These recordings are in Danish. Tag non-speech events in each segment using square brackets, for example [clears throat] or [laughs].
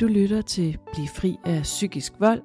Du lytter til Bliv fri af psykisk vold.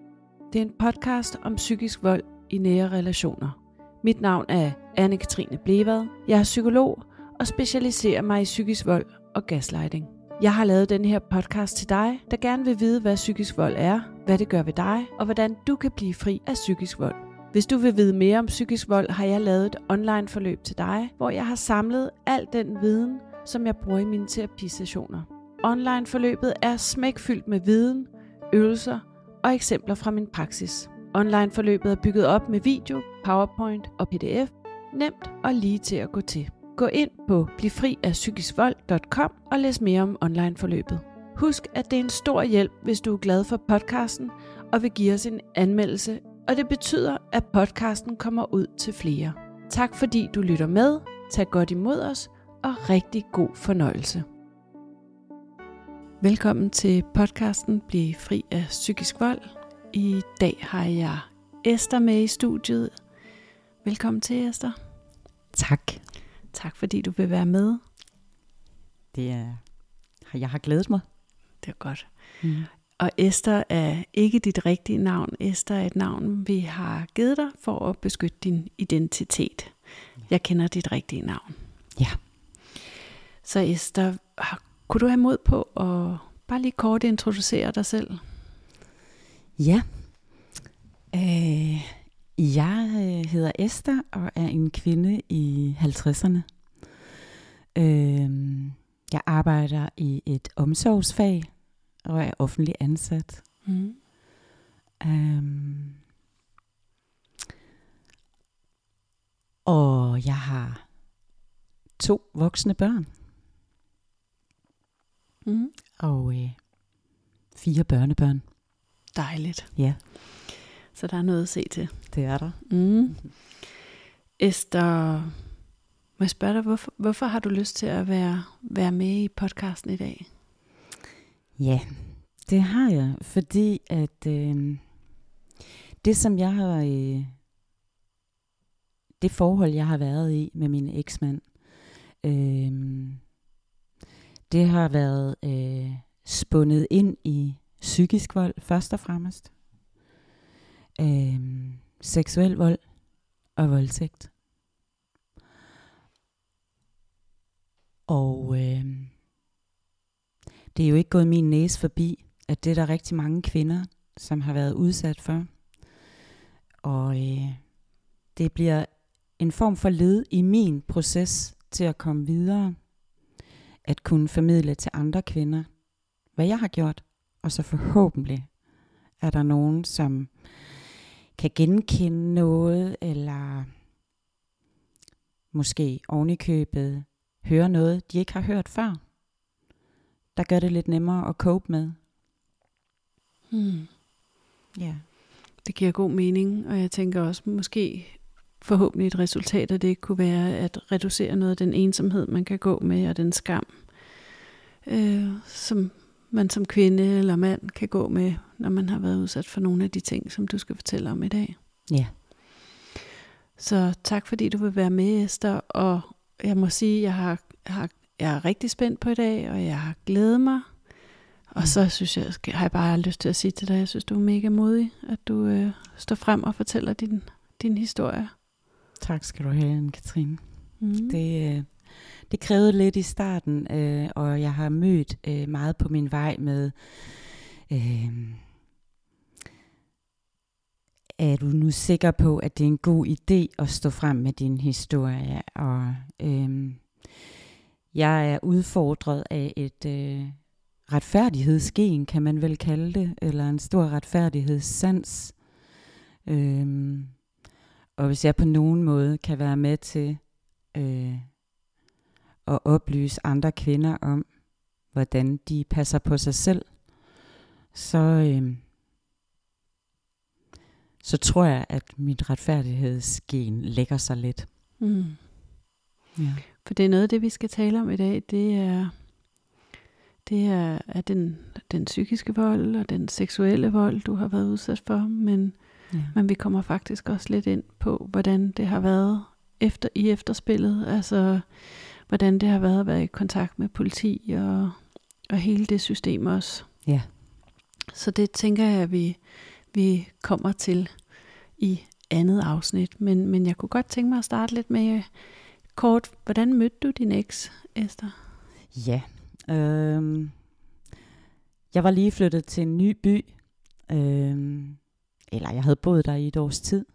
Det er en podcast om psykisk vold i nære relationer. Mit navn er Anne-Katrine Blevad. Jeg er psykolog og specialiserer mig i psykisk vold og gaslighting. Jeg har lavet den her podcast til dig, der gerne vil vide, hvad psykisk vold er, hvad det gør ved dig, og hvordan du kan blive fri af psykisk vold. Hvis du vil vide mere om psykisk vold, har jeg lavet et online forløb til dig, hvor jeg har samlet al den viden, som jeg bruger i mine terapisessioner. Online forløbet er smækfyldt med viden, øvelser og eksempler fra min praksis. Online forløbet er bygget op med video, PowerPoint og PDF. Nemt og lige til at gå til. Gå ind på blivfriafpsykiskvold.com og læs mere om online forløbet. Husk, at det er en stor hjælp, hvis du er glad for podcasten og vil give os en anmeldelse, og det betyder, at podcasten kommer ud til flere. Tak fordi du lytter med, tag godt imod os og rigtig god fornøjelse. Velkommen til podcasten Bliv fri af psykisk vold. I dag har jeg Esther med i studiet. Velkommen til Esther. Tak. Tak fordi du vil være med. Det er, jeg har glædet mig. Det er godt. Mm. Og Esther er ikke dit rigtige navn. Esther er et navn, vi har givet dig for at beskytte din identitet. Jeg kender dit rigtige navn. Ja. Så Esther, kunne du have mod på at bare lige kort introducere dig selv? Ja. Øh, jeg øh, hedder Esther og er en kvinde i 50'erne. Øh, jeg arbejder i et omsorgsfag og er offentlig ansat. Mm. Um, og jeg har to voksne børn. Mm. Og øh, fire børnebørn. Dejligt. Ja. Så der er noget at se til. Det er der. Mm. Esther, må jeg spørge dig, hvorfor, hvorfor har du lyst til at være, være med i podcasten i dag? Ja, det har jeg, fordi at øh, det som jeg har, øh, det forhold jeg har været i med min eksmand, øh, det har været øh, spundet ind i psykisk vold først og fremmest, øh, seksuel vold og voldtægt. Og øh, det er jo ikke gået min næse forbi, at det er der rigtig mange kvinder, som har været udsat for. Og øh, det bliver en form for led i min proces til at komme videre. At kunne formidle til andre kvinder, hvad jeg har gjort. Og så forhåbentlig er der nogen, som kan genkende noget, eller måske ovenikøbet høre noget, de ikke har hørt før der gør det lidt nemmere at cope med. Hmm. Ja. Det giver god mening, og jeg tænker også måske forhåbentlig et resultat af det kunne være at reducere noget af den ensomhed, man kan gå med, og den skam, øh, som man som kvinde eller mand kan gå med, når man har været udsat for nogle af de ting, som du skal fortælle om i dag. Ja. Så tak fordi du vil være med, Esther, og jeg må sige, at jeg har, har jeg er rigtig spændt på i dag, og jeg har glædet mig. Og så synes jeg, har jeg bare lyst til at sige til dig, jeg synes, du er mega modig, at du øh, står frem og fortæller din, din historie. Tak skal du have, Katrine. Mm. Det, øh, det krævede lidt i starten, øh, og jeg har mødt øh, meget på min vej med, øh, er du nu sikker på, at det er en god idé at stå frem med din historie? Og øh, jeg er udfordret af et øh, retfærdighedsgen, kan man vel kalde det, eller en stor retfærdighedssans. Øhm, og hvis jeg på nogen måde kan være med til øh, at oplyse andre kvinder om, hvordan de passer på sig selv, så, øh, så tror jeg, at mit retfærdighedsgen lægger sig lidt. Mm. Ja. For det er noget af det, vi skal tale om i dag. Det er, det er, er den, den psykiske vold og den seksuelle vold, du har været udsat for. Men, ja. men vi kommer faktisk også lidt ind på, hvordan det har været efter i efterspillet. Altså, hvordan det har været at være i kontakt med politi og, og hele det system også. Ja. Så det tænker jeg, at vi, vi kommer til i andet afsnit. Men, men jeg kunne godt tænke mig at starte lidt med kort. Hvordan mødte du din eks, Esther? Ja, øh, jeg var lige flyttet til en ny by. Øh, eller jeg havde boet der i et års tid.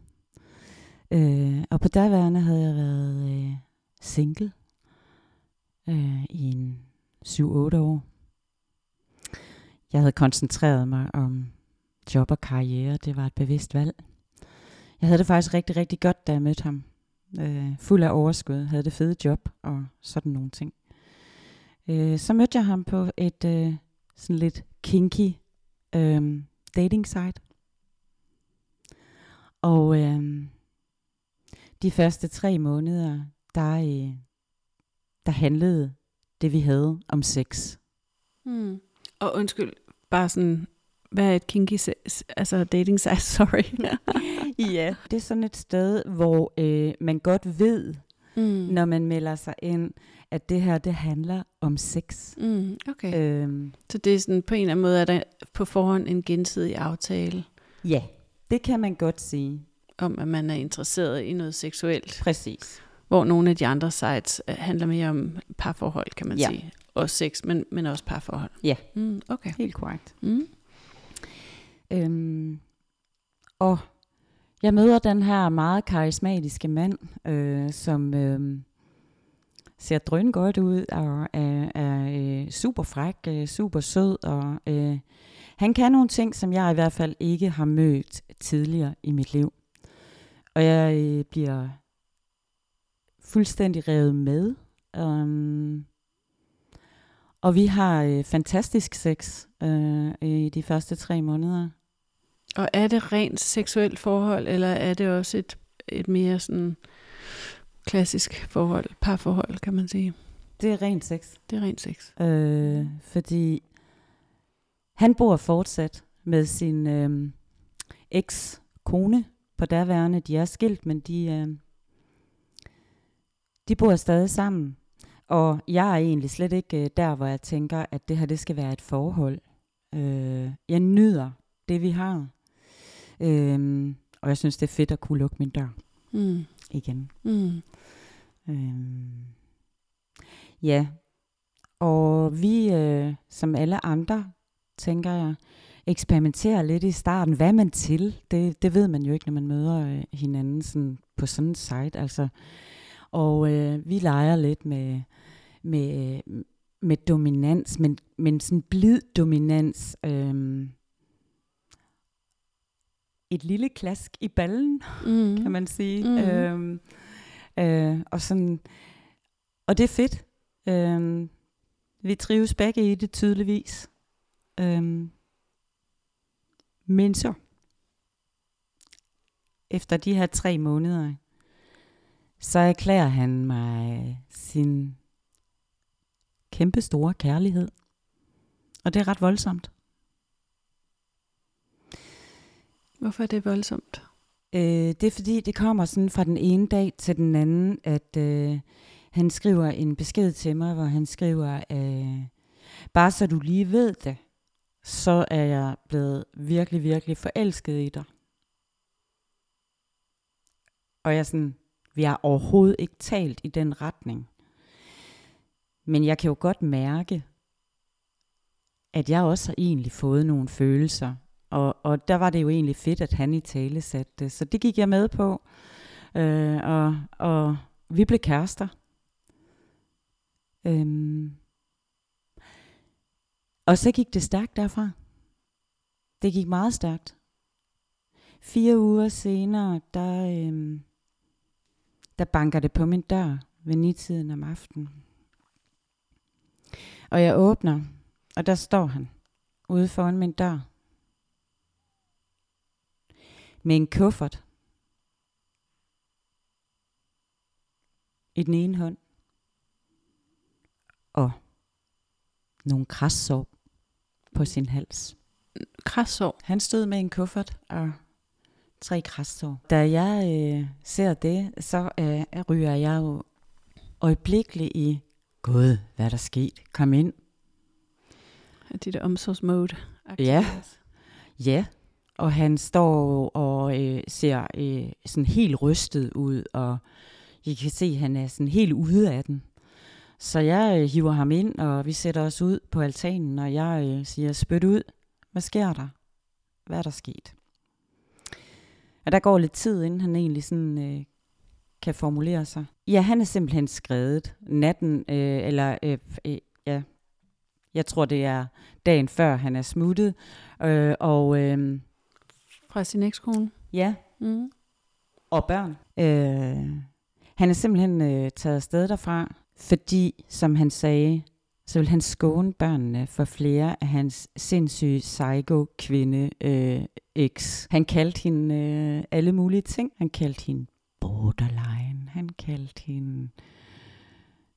Øh, og på derværende havde jeg været øh, single øh, i en 7-8 år. Jeg havde koncentreret mig om job og karriere. Det var et bevidst valg. Jeg havde det faktisk rigtig, rigtig godt, da jeg mødte ham. Øh, fuld af overskud, havde det fede job og sådan nogle ting. Øh, så mødte jeg ham på et øh, sådan lidt kinky øh, dating site. Og øh, de første tre måneder, der, øh, der handlede det, vi havde, om sex. Hmm. Og undskyld, bare sådan, hvad er et kinky, altså dating site, [laughs] sorry. [laughs] ja, det er sådan et sted, hvor øh, man godt ved, mm. når man melder sig ind, at det her, det handler om sex. Mm, okay. Øhm, så det er sådan, på en eller anden måde, er der på forhånd en gensidig aftale? Ja, det kan man godt sige. Om, at man er interesseret i noget seksuelt. Præcis. Hvor nogle af de andre sites øh, handler mere om parforhold, kan man ja. sige. Og sex, men, men også parforhold. Ja, mm, okay. helt korrekt. Mm. Øhm, og jeg møder den her meget karismatiske mand, øh, som øh, ser drøn godt ud og er, er øh, super fræk, øh, super sød. Og øh, han kan nogle ting, som jeg i hvert fald ikke har mødt tidligere i mit liv. Og jeg øh, bliver fuldstændig revet med. Um, og vi har øh, fantastisk sex øh, i de første tre måneder. Og er det rent seksuelt forhold, eller er det også et, et mere sådan klassisk forhold, parforhold, kan man sige? Det er rent sex. Det er rent sex. Øh, fordi han bor fortsat med sin øh, eks-kone på derværende. De er skilt, men de, øh, de bor stadig sammen. Og jeg er egentlig slet ikke øh, der, hvor jeg tænker, at det her det skal være et forhold. Øh, jeg nyder det, vi har. Øh, og jeg synes, det er fedt at kunne lukke min dør mm. igen. Mm. Øh, ja, og vi, øh, som alle andre, tænker jeg, eksperimenterer lidt i starten. Hvad er man til? Det, det ved man jo ikke, når man møder øh, hinanden sådan på sådan en site. Altså, og øh, vi leger lidt med, med, med dominans, men, men sådan blid dominans. Øh, et lille klask i ballen, mm. kan man sige. Mm. Øh, øh, og sådan, og det er fedt. Øh, vi trives begge i det tydeligvis. Øh, men så, efter de her tre måneder, så erklærer han mig sin kæmpe store kærlighed. Og det er ret voldsomt. Hvorfor er det voldsomt? Øh, det er fordi, det kommer sådan fra den ene dag til den anden, at øh, han skriver en besked til mig, hvor han skriver, øh, bare så du lige ved det, så er jeg blevet virkelig, virkelig forelsket i dig. Og jeg er sådan, vi har overhovedet ikke talt i den retning. Men jeg kan jo godt mærke, at jeg også har egentlig fået nogle følelser. Og, og der var det jo egentlig fedt, at han i tale satte det. Så det gik jeg med på. Øh, og, og vi blev kærester. Øhm. Og så gik det stærkt derfra. Det gik meget stærkt. Fire uger senere, der, øhm, der banker det på min dør ved nitiden om aftenen. Og jeg åbner, og der står han ude foran min dør. Med en kuffert. I den ene hånd. Og nogle krassår på sin hals. Krassår? Han stod med en kuffert og tre krassår. Da jeg øh, ser det, så øh, ryger jeg jo øjeblikkeligt i, Gud, hvad er der sket? Kom ind. Er det der omsorgsmode? Ja, Ja, og han står og øh, ser øh, sådan helt rystet ud, og I kan se, at han er sådan helt ude af den. Så jeg øh, hiver ham ind, og vi sætter os ud på altanen, og jeg øh, siger, spyt ud. Hvad sker der? Hvad er der sket? Og der går lidt tid, inden han egentlig sådan, øh, kan formulere sig. Ja, han er simpelthen skrevet natten, øh, eller øh, øh, ja, jeg tror det er dagen før han er smuttet, øh, og øh, Fra sin ekskone? ja, Mm. og børn. Øh, han er simpelthen øh, taget afsted derfra, fordi, som han sagde, så vil han skåne børnene for flere af hans sindssyge psycho-kvinde øh, ex. Han kaldte hende øh, alle mulige ting. Han kaldte hende borderline. Han kaldte hende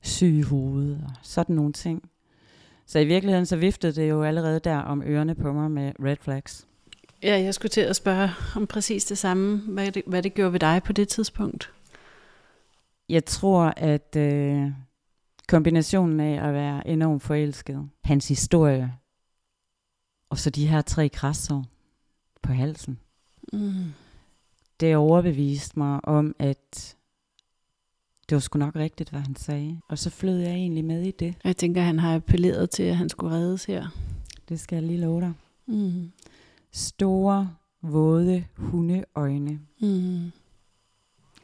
syg i hovedet og sådan nogle ting. Så i virkeligheden så viftede det jo allerede der om ørerne på mig med red flags. Ja, jeg skulle til at spørge om præcis det samme, hvad det, hvad det gjorde ved dig på det tidspunkt. Jeg tror, at øh, kombinationen af at være enormt forelsket, hans historie, og så de her tre krasser på halsen, Mm. det overbeviste mig om, at det var sgu nok rigtigt, hvad han sagde. Og så flød jeg egentlig med i det. Jeg tænker, han har appelleret til, at han skulle reddes her. Det skal jeg lige love dig. Mm. Store, våde hundeøjne. Mm.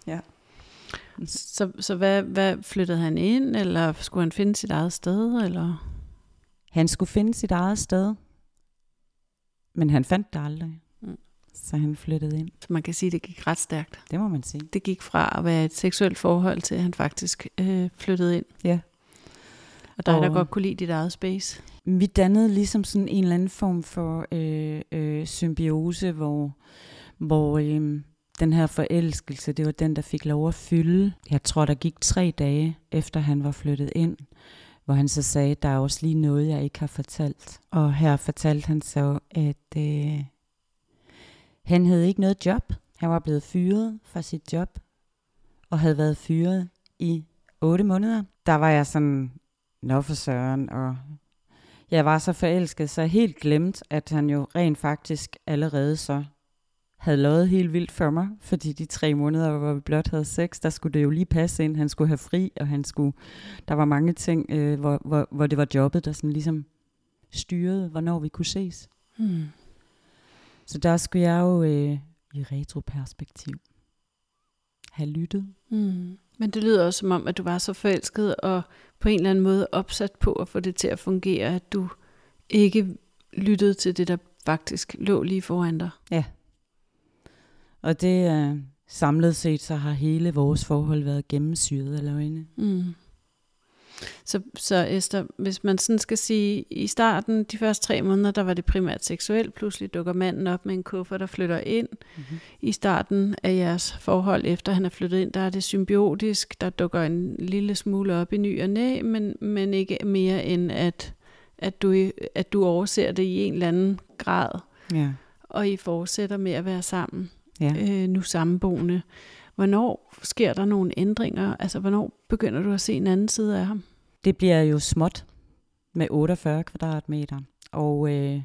Ja. Så, så hvad, hvad flyttede han ind, eller skulle han finde sit eget sted, eller? Han skulle finde sit eget sted, men han fandt det aldrig. Mm. Så han flyttede ind. Så man kan sige, at det gik ret stærkt. Det må man sige. Det gik fra at være et seksuelt forhold til, at han faktisk øh, flyttede ind. Ja. Og dig, der Og- godt kunne lide dit eget space. Vi dannede ligesom sådan en eller anden form for øh, øh, symbiose, hvor, hvor øh, den her forelskelse, det var den, der fik lov at fylde. Jeg tror, der gik tre dage, efter han var flyttet ind, hvor han så sagde, der er også lige noget, jeg ikke har fortalt. Og her fortalte han så, at øh, han havde ikke noget job. Han var blevet fyret fra sit job, og havde været fyret i otte måneder. Der var jeg sådan, nå for søren, og jeg var så forelsket, så jeg helt glemt, at han jo rent faktisk allerede så havde lovet helt vildt for mig, fordi de tre måneder, hvor vi blot havde sex, der skulle det jo lige passe ind. Han skulle have fri, og han skulle, der var mange ting, øh, hvor, hvor, hvor det var jobbet, der sådan ligesom styrede, hvornår vi kunne ses. Hmm. Så der skulle jeg jo øh, i retroperspektiv have lyttet. Mm. Men det lyder også som om, at du var så forelsket og på en eller anden måde opsat på at få det til at fungere, at du ikke lyttede til det, der faktisk lå lige foran dig. Og det øh, samlet set, så har hele vores forhold været gennemsyret af løgne. Mm. Så, så Esther, hvis man sådan skal sige, i starten, de første tre måneder, der var det primært seksuelt, pludselig dukker manden op med en kuffert, der flytter ind. Mm-hmm. I starten af jeres forhold, efter han er flyttet ind, der er det symbiotisk, der dukker en lille smule op i ny og næ, men, men ikke mere end, at, at, du, at du overser det i en eller anden grad, Ja. og I fortsætter med at være sammen, ja. øh, nu sammenboende. Hvornår sker der nogle ændringer? Altså, hvornår begynder du at se en anden side af ham? Det bliver jo småt med 48 kvadratmeter. Og øh,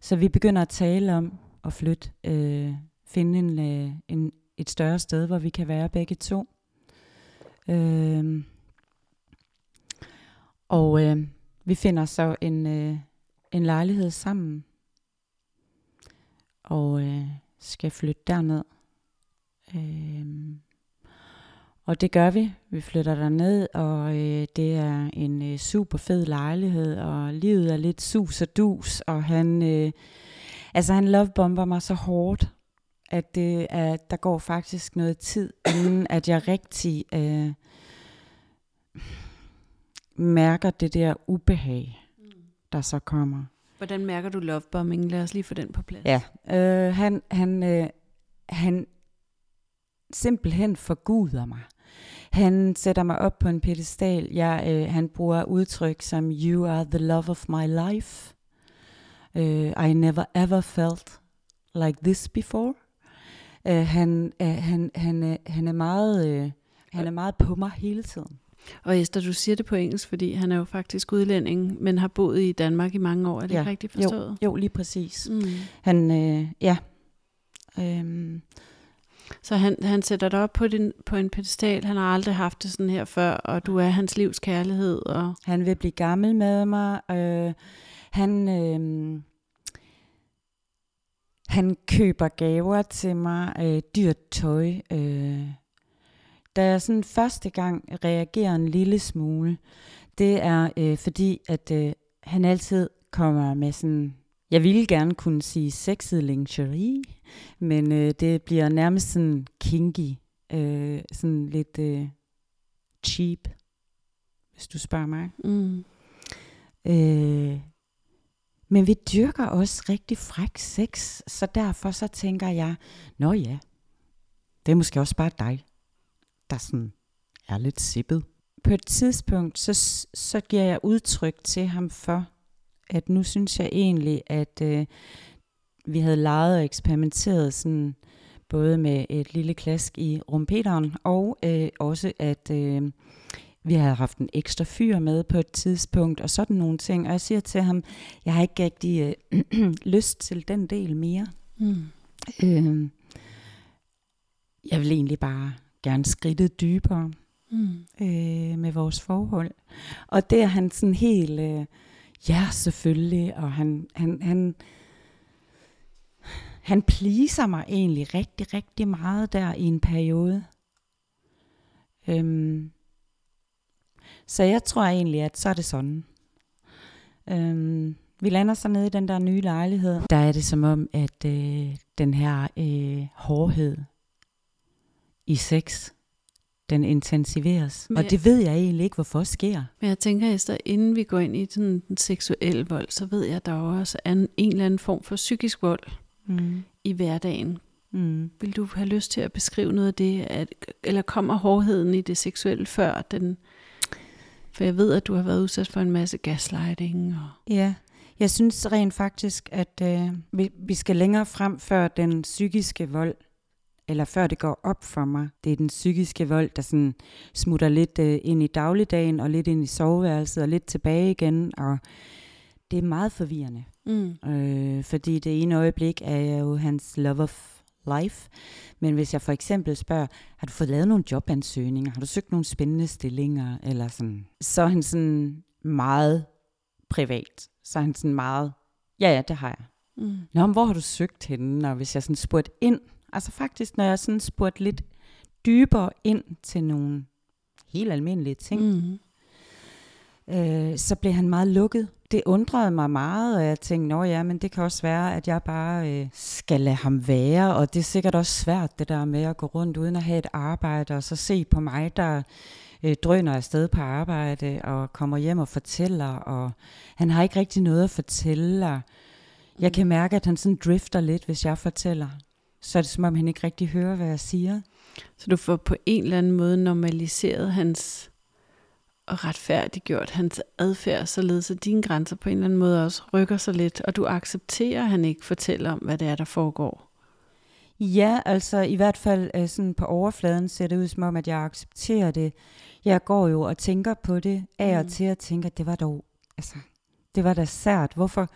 så vi begynder at tale om at flytte, øh, finde en, øh, en, et større sted, hvor vi kan være begge to. Øh, og øh, vi finder så en, øh, en lejlighed sammen. Og øh, skal flytte derned. Øhm, og det gør vi. Vi flytter derned, og øh, det er en øh, super fed lejlighed, og livet er lidt sus og dus, og han, øh, altså han lovebomber mig så hårdt, at det er, der går faktisk noget tid, inden at jeg rigtig øh, mærker det der ubehag, der så kommer. Hvordan mærker du lovebombing? Lad os lige få den på plads. Ja, øh, han, han, øh, han simpelthen forguder mig. Han sætter mig op på en pedestal. Jeg, øh, han bruger udtryk som, you are the love of my life. Uh, I never ever felt like this before. Uh, han, uh, han, han, uh, han, er meget, uh, han er meget på mig hele tiden. Og Esther, du siger det på engelsk, fordi han er jo faktisk udlænding, men har boet i Danmark i mange år. Er det Ja. ikke rigtigt forstået? Jo, jo, lige præcis. Mm. Han, øh, ja. Øhm, Så han, han sætter dig op på, din, på en pedestal. Han har aldrig haft det sådan her før, og du er hans livs kærlighed. Og, Han vil blive gammel med mig. Øh, han, øh, han køber gaver til mig, øh, dyrt tøj. Øh. Da jeg sådan første gang reagerer en lille smule, det er øh, fordi, at øh, han altid kommer med sådan, jeg ville gerne kunne sige sexet lingerie, men øh, det bliver nærmest sådan kinky, øh, sådan lidt øh, cheap, hvis du spørger mig. mm. Øh, men vi dyrker også rigtig fræk sex, så derfor så tænker jeg, nå ja, det er måske også bare dig, der sådan er lidt sippet. På et tidspunkt, så, så giver jeg udtryk til ham for, at nu synes jeg egentlig, at øh, vi havde leget og eksperimenteret sådan, både med et lille klask i rumpeteren, og øh, også at øh, vi havde haft en ekstra fyr med på et tidspunkt, og sådan nogle ting. Og jeg siger til ham, jeg har ikke rigtig øh, [clears throat] lyst til den del mere. Mm. Øh, jeg vil egentlig bare gerne skridte dybere Mm. øh, med vores forhold. Og det er han sådan helt, øh, ja selvfølgelig, og han, han, han, han pleaser mig egentlig rigtig, rigtig meget der i en periode. Øhm, så jeg tror egentlig, at så er det sådan. Øhm, vi lander så nede i den der nye lejlighed. Der er det som om, at øh, den her øh, hårdhed i sex, den intensiveres. Men- Og det ved jeg egentlig ikke, hvorfor sker. Men jeg tænker, Esther, inden vi går ind i sådan den seksuelle vold, så ved jeg, at der også er en, en eller anden form for psykisk vold Mm. i hverdagen. Mm. Vil du have lyst til at beskrive noget af det, at, eller kommer hårdheden i det seksuelle før den... For jeg ved, at du har været udsat for en masse gaslighting. Og, Ja, jeg synes rent faktisk, at øh, vi, vi skal længere frem før den psykiske vold, eller før det går op for mig. Det er den psykiske vold, der sådan smutter lidt øh, ind i dagligdagen, og lidt ind i soveværelset, og lidt tilbage igen, og det er meget forvirrende. mm. Øh, fordi det ene øjeblik er jeg jo hans love of life. Men hvis jeg for eksempel spørger, har du fået lavet nogle jobansøgninger? Har du søgt nogle spændende stillinger? Eller sådan, så er han sådan meget privat. Så er han sådan meget, ja ja, det har jeg. Mm. Nå, men hvor har du søgt henne? Og hvis jeg sådan spurgte ind, altså faktisk, når jeg sådan spurgte lidt dybere ind til nogle helt almindelige ting, Mm. øh, så blev han meget lukket. Det undrede mig meget, og jeg tænkte, nå ja, men det kan også være, at jeg bare øh, skal lade ham være, og det er sikkert også svært, det der med at gå rundt uden at have et arbejde, og så se på mig, der øh, drøner afsted på arbejde, og kommer hjem og fortæller, og han har ikke rigtig noget at fortælle, og jeg kan mærke, at han sådan drifter lidt, hvis jeg fortæller. Så er det som om, han ikke rigtig hører, hvad jeg siger. Så du får på en eller anden måde normaliseret hans og retfærdiggjort hans adfærd, således at dine grænser på en eller anden måde også rykker sig lidt, og du accepterer, at han ikke fortæller om, hvad det er, der foregår. Ja, altså i hvert fald øh, sådan på overfladen ser det ud som om, at jeg accepterer det. Jeg går jo og tænker på det af og Mm. til og tænker, det var dog, altså, det var da sært. Hvorfor,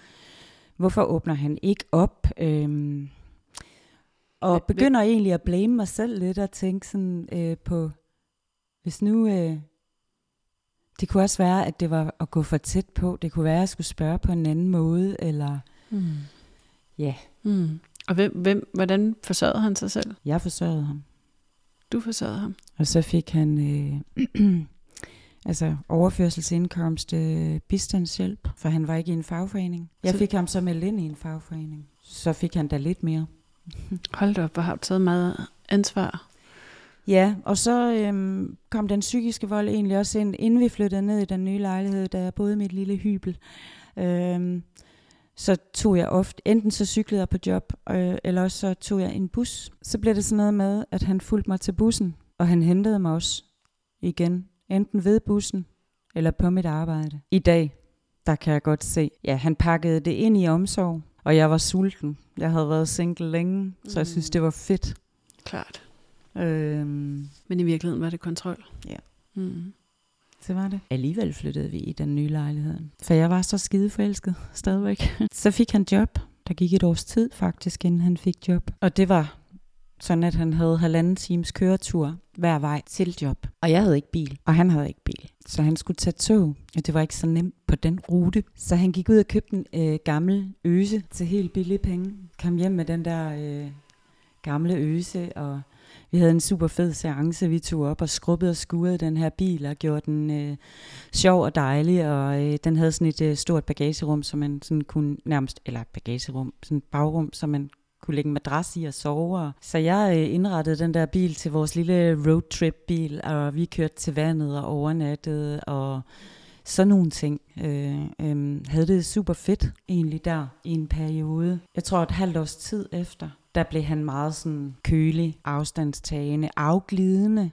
hvorfor åbner han ikke op? Øhm, og begynder egentlig at blame mig selv lidt og tænke sådan øh, på, hvis nu, øh, det kunne også være, at det var at gå for tæt på. Det kunne være, at jeg skulle spørge på en anden måde, eller Mm. ja, Mm. Og hvem, hvem, hvordan forsørgede han sig selv? jeg forsørgede ham. Du forsørgede ham. Og så fik han øh, [clears throat] altså overførselsindkomst øh, bistandshjælp, for han var ikke i en fagforening. Jeg Så- fik ham så meldt ind i en fagforening. Så fik han da lidt mere. Hold da op, hvor har du taget meget ansvar. Ja, og så øhm, kom den psykiske vold egentlig også ind, inden vi flyttede ned i den nye lejlighed, da jeg boede i mit lille hybel. Øhm, så tog jeg ofte, enten så cyklede jeg på job, øh, eller også så tog jeg en bus. Så blev det sådan noget med, at han fulgte mig til bussen, og han hentede mig også igen, enten ved bussen, eller på mit arbejde. I dag, der kan jeg godt se, ja, han pakkede det ind i omsorg, og jeg var sulten. Jeg havde været single længe, så jeg synes, Mm. det var fedt. Klart. Øhm, Men i virkeligheden var det kontrol. Ja. Mm. det var det. Alligevel flyttede vi i den nye lejlighed. For jeg var så skide forelsket stadigvæk. [laughs] så fik han job. Der gik et års tid faktisk, inden han fik job. Og det var sådan, at han havde halvanden times køretur hver vej til job. Og jeg havde ikke bil, og han havde ikke bil. Så han skulle tage tog, og det var ikke så nemt på den rute. Så han gik ud og købte en øh, gammel øse til helt billige penge. Kom hjem med den der øh, gamle øse, og vi havde en super fed seance. Vi tog op og skrubbede og skurede den her bil og gjorde den øh, sjov og dejlig. Og øh, den havde sådan et øh, stort bagagerum, som man sådan kunne nærmest, eller bagagerum, sådan et bagrum, som man kunne lægge en madras i og sove. Så jeg øh, indrettede den der bil til vores lille roadtrip-bil, og vi kørte til vandet og overnattede, og sådan nogle ting. Øh, øh, havde det super fedt egentlig der i en periode. Jeg tror et halvt års tid efter, der blev han meget sådan kølig, afstandstagende, afglidende.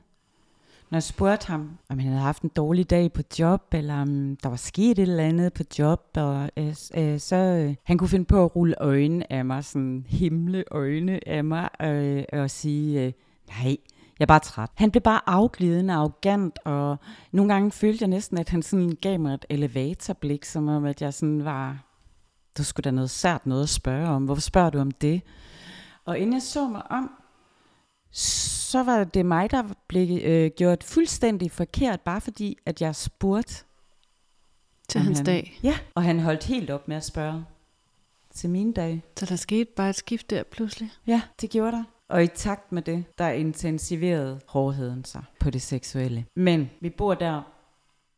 Når jeg spurgte ham, om han havde haft en dårlig dag på job, eller om der var sket et eller andet på job, og, øh, øh, så øh, han kunne finde på at rulle øjne af mig, sådan himle øjne af mig, øh, og sige, øh, nej, jeg er bare træt. Han blev bare afglidende, arrogant, og nogle gange følte jeg næsten, at han sådan gav mig et elevatorblik, som om at jeg sådan var, du skulle da noget sært noget at spørge om. Hvorfor spørger du om det? Og inden jeg så mig om, så var det mig, der blev øh, gjort fuldstændig forkert, bare fordi, at jeg spurgte. Til hans han, dag. Ja, og han holdt helt op med at spørge til mine dage. Så der skete bare et skift der pludselig. Ja, det gjorde der. Og i takt med det, der intensiverede hårdheden sig på det seksuelle. Men vi bor der,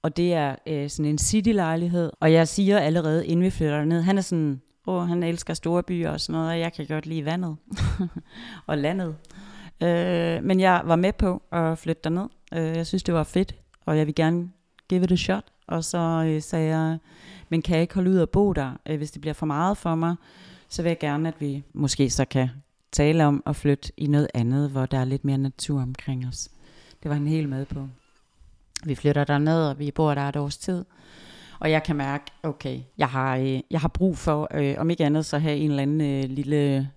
og det er øh, sådan en citylejlighed. Og jeg siger allerede, inden vi flytter ned, han er sådan, åh, han elsker store byer og sådan noget, og jeg kan godt lide vandet [laughs] og landet. Øh, men jeg var med på at flytte derned. Øh, jeg synes, det var fedt, og jeg vil gerne give det a shot. Og så øh, sagde jeg, men kan jeg ikke holde ud og bo der, øh, hvis det bliver for meget for mig, så vil jeg gerne, at vi måske så kan tale om at flytte i noget andet, hvor der er lidt mere natur omkring os. Det var han helt med på. Vi flytter derned, og vi bor der et års tid. Og jeg kan mærke, okay, jeg har, øh, jeg har brug for, øh, om ikke andet, så have en eller anden øh, lille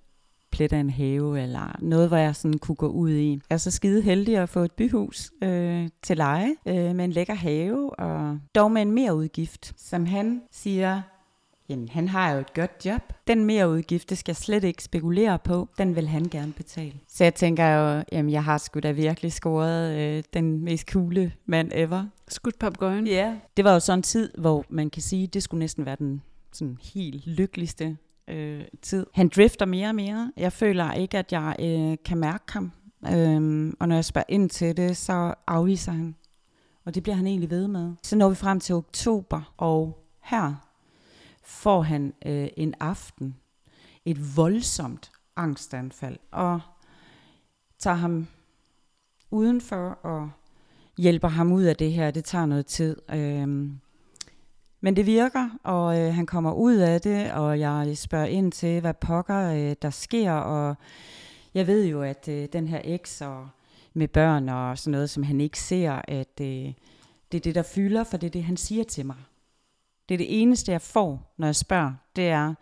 plet af en have, eller noget, hvor jeg sådan kunne gå ud i. Jeg er så skide heldig at få et byhus øh, til leje, øh, med en lækker have, og dog med en mere udgift, som han siger, Jamen, han har jo et godt job. Den mere udgift, det skal jeg slet ikke spekulere på. Den vil han gerne betale. Så jeg tænker jo, jamen jeg har sgu da virkelig scoret øh, den mest coole mand ever. Skudt papgøjen. Ja. Yeah. Det var jo sådan en tid, hvor man kan sige, det skulle næsten være den sådan helt lykkeligste øh, tid. Han drifter mere og mere. Jeg føler ikke, at jeg øh, kan mærke ham. Øhm, og når jeg spørger ind til det, så afviser han. Og det bliver han egentlig ved med. Så når vi frem til oktober, og her får han øh, en aften et voldsomt angstanfald, og tager ham udenfor og hjælper ham ud af det her. Det tager noget tid. Øhm, men det virker, og øh, han kommer ud af det, og jeg spørger ind til, hvad pokker øh, der sker, og jeg ved jo, at øh, den her eks og med børn og sådan noget, som han ikke ser, at øh, det er det, der fylder, for det er det, han siger til mig. Det er det eneste, jeg får, når jeg spørger, det er,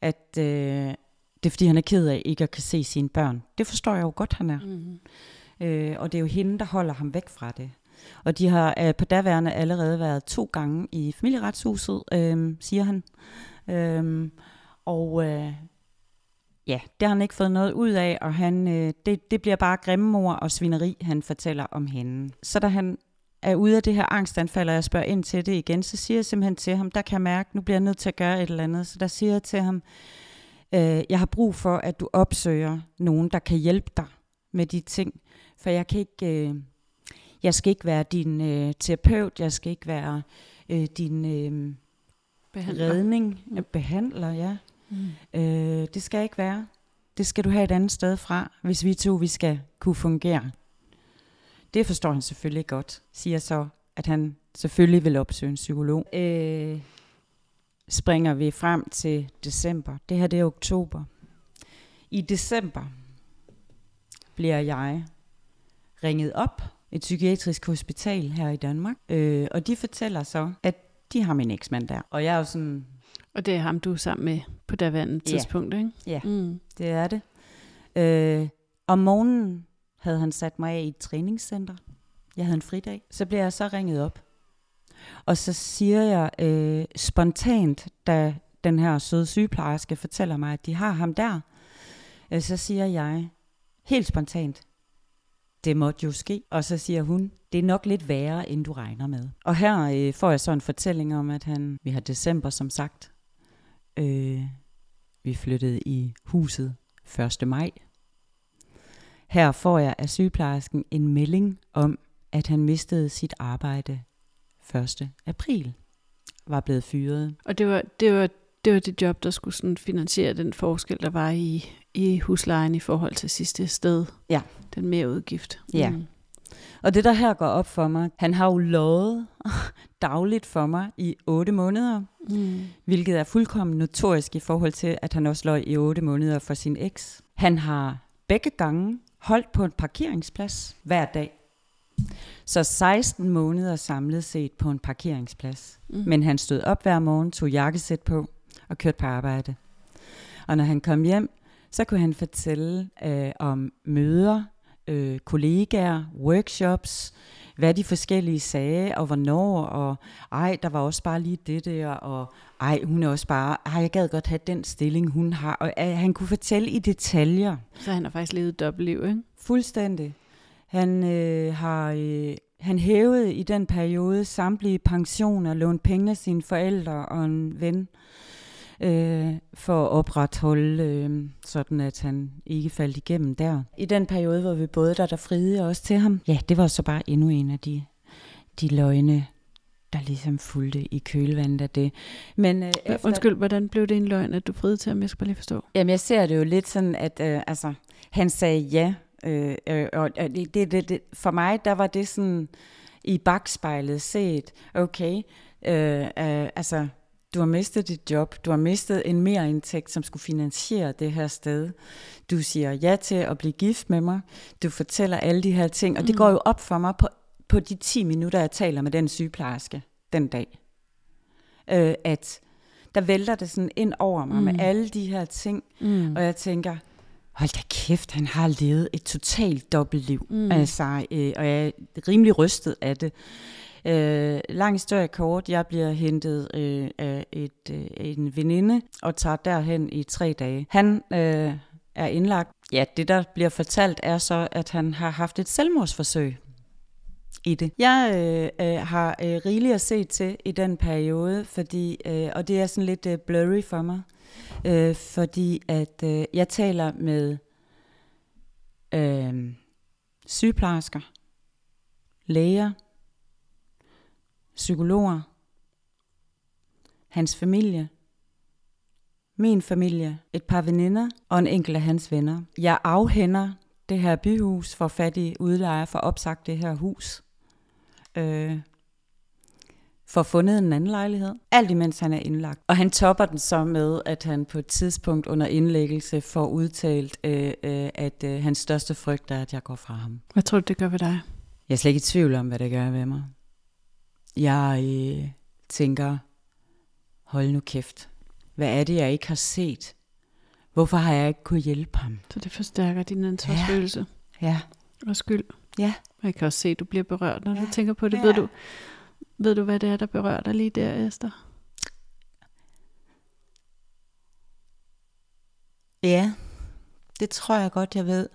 at øh, det er, fordi han er ked af ikke at kan se sine børn. Det forstår jeg jo godt, han er. Mm-hmm. Øh, og det er jo hende, der holder ham væk fra det. Og de har øh, på daværende allerede været to gange i familieretshuset, øh, siger han. Øh, og øh, ja, det har han ikke fået noget ud af, og han, øh, det, det bliver bare grimme og svineri, han fortæller om hende. Så da han er ude af det her angstanfald, og jeg spørger ind til det igen, så siger jeg simpelthen til ham, der kan jeg mærke, nu bliver jeg nødt til at gøre et eller andet. Så der siger jeg til ham, øh, jeg har brug for, at du opsøger nogen, der kan hjælpe dig med de ting. For jeg kan ikke, øh, jeg skal ikke være din øh, terapeut, jeg skal ikke være øh, din øh, behandler. redning, mm. behandler, ja. Mm. Øh, det skal ikke være. Det skal du have et andet sted fra, hvis vi to vi skal kunne fungere. Det forstår han selvfølgelig godt, siger så, at han selvfølgelig vil opsøge en psykolog. Øh, springer vi frem til december. Det her det er oktober. I december bliver jeg ringet op et psykiatrisk hospital her i Danmark, øh, og de fortæller så, at de har min eksmand der. Og jeg er jo sådan... Og det er ham, du er sammen med på daværende ja. tidspunkt, ikke? Ja, mm. det er det. Øh, om morgenen havde han sat mig af i et træningscenter. Jeg havde en fridag. Så blev jeg så ringet op Og så siger jeg øh, spontant, da den her søde sygeplejerske fortæller mig, at de har ham der, øh, så siger jeg helt spontant, det måtte jo ske. Og så siger hun, det er nok lidt værre, end du regner med. Og her øh, får jeg så en fortælling om, at han, vi har december som sagt, øh, vi flyttede i huset 1. maj. Her får jeg af sygeplejersken en melding om, at han mistede sit arbejde 1. april. Var blevet fyret. Og det var, det var, det var det job, der skulle sådan finansiere den forskel, der var i, i huslejen i forhold til sidste sted. Ja. Den mere udgift. Ja. Mm. Og det der her går op for mig, han har jo lovet [laughs] dagligt for mig i 8 måneder, Mm. hvilket er fuldkommen notorisk i forhold til, at han også løj i 8 måneder for sin eks. Han har begge gange holdt på en parkeringsplads hver dag. Så 16 måneder samlet set på en parkeringsplads. Mm. Men han stod op hver morgen, tog jakkesæt på og kørte på arbejde. Og når han kom hjem, så kunne han fortælle øh, om møder, øh, kollegaer, workshops, hvad de forskellige sagde, og hvornår, og ej, der var også bare lige det der, og ej, hun er også bare, ej, jeg gad godt have den stilling, hun har. Og øh, han kunne fortælle i detaljer, Så han har faktisk levet et dobbeltliv, ikke? fuldstændig. Han øh, har... Øh, han hævede i den periode samtlige pensioner, lånte penge af sine forældre og en ven øh, for at opretholde, øh, sådan at han ikke faldt igennem der. I den periode, hvor vi både der, der friede også til ham, ja, det var så bare endnu en af de, de løgne, der ligesom fulgte i kølvandet af det. Men øh, Efter... Undskyld, hvordan blev det en løgn, at du friede til ham? Jeg skal bare lige forstå. Jamen, jeg ser det jo lidt sådan, at øh, altså, han sagde ja, øh, øh, og det, det, det, for mig, der var det sådan i bagspejlet set, okay, øh, øh, altså, du har mistet dit job, du har mistet en mere indtægt, som skulle finansiere det her sted. Du siger ja til at blive gift med mig, du fortæller alle de her ting, og det Mm. går jo op for mig på, på de 10 minutter, jeg taler med den sygeplejerske den dag, øh, at der vælter det sådan ind over mig mm. med alle de her ting, Mm. og jeg tænker, hold da kæft, han har levet et totalt dobbeltliv. Mm. Altså, øh, og jeg er rimelig rystet af det. Øh, lang historie kort, jeg bliver hentet øh, af et, øh, en veninde og tager derhen i tre dage. Han øh, er indlagt. Ja, det der bliver fortalt er så, at han har haft et selvmordsforsøg i det. Jeg øh, øh, har øh, rigeligt at se til i den periode, fordi, øh, og det er sådan lidt øh, blurry for mig, øh, fordi at øh, jeg taler med øh, sygeplejersker, læger, psykologer, hans familie, min familie, et par veninder og en enkelt af hans venner. Jeg afhænder det her byhus for fattige udlejere for opsagt det her hus. Øh, for fundet en anden lejlighed. Alt imens han er indlagt. Og han topper den så med, at han på et tidspunkt under indlæggelse får udtalt, øh, øh, at øh, hans største frygt er, at jeg går fra ham. Hvad tror du, det gør ved dig? Jeg er slet ikke i tvivl om, hvad det gør ved mig. Jeg øh, tænker, hold nu kæft. Hvad er det, jeg ikke har set? Hvorfor har jeg ikke kunne hjælpe ham? Så det forstærker din ansvarsfølelse Ja. og skyld. Ja. Jeg kan også se, at du bliver berørt, når ja. du Ja. tænker på det. Ja. Ved, du, ved du, hvad det er, der berører dig lige der, Esther? Ja, det tror jeg godt, jeg ved.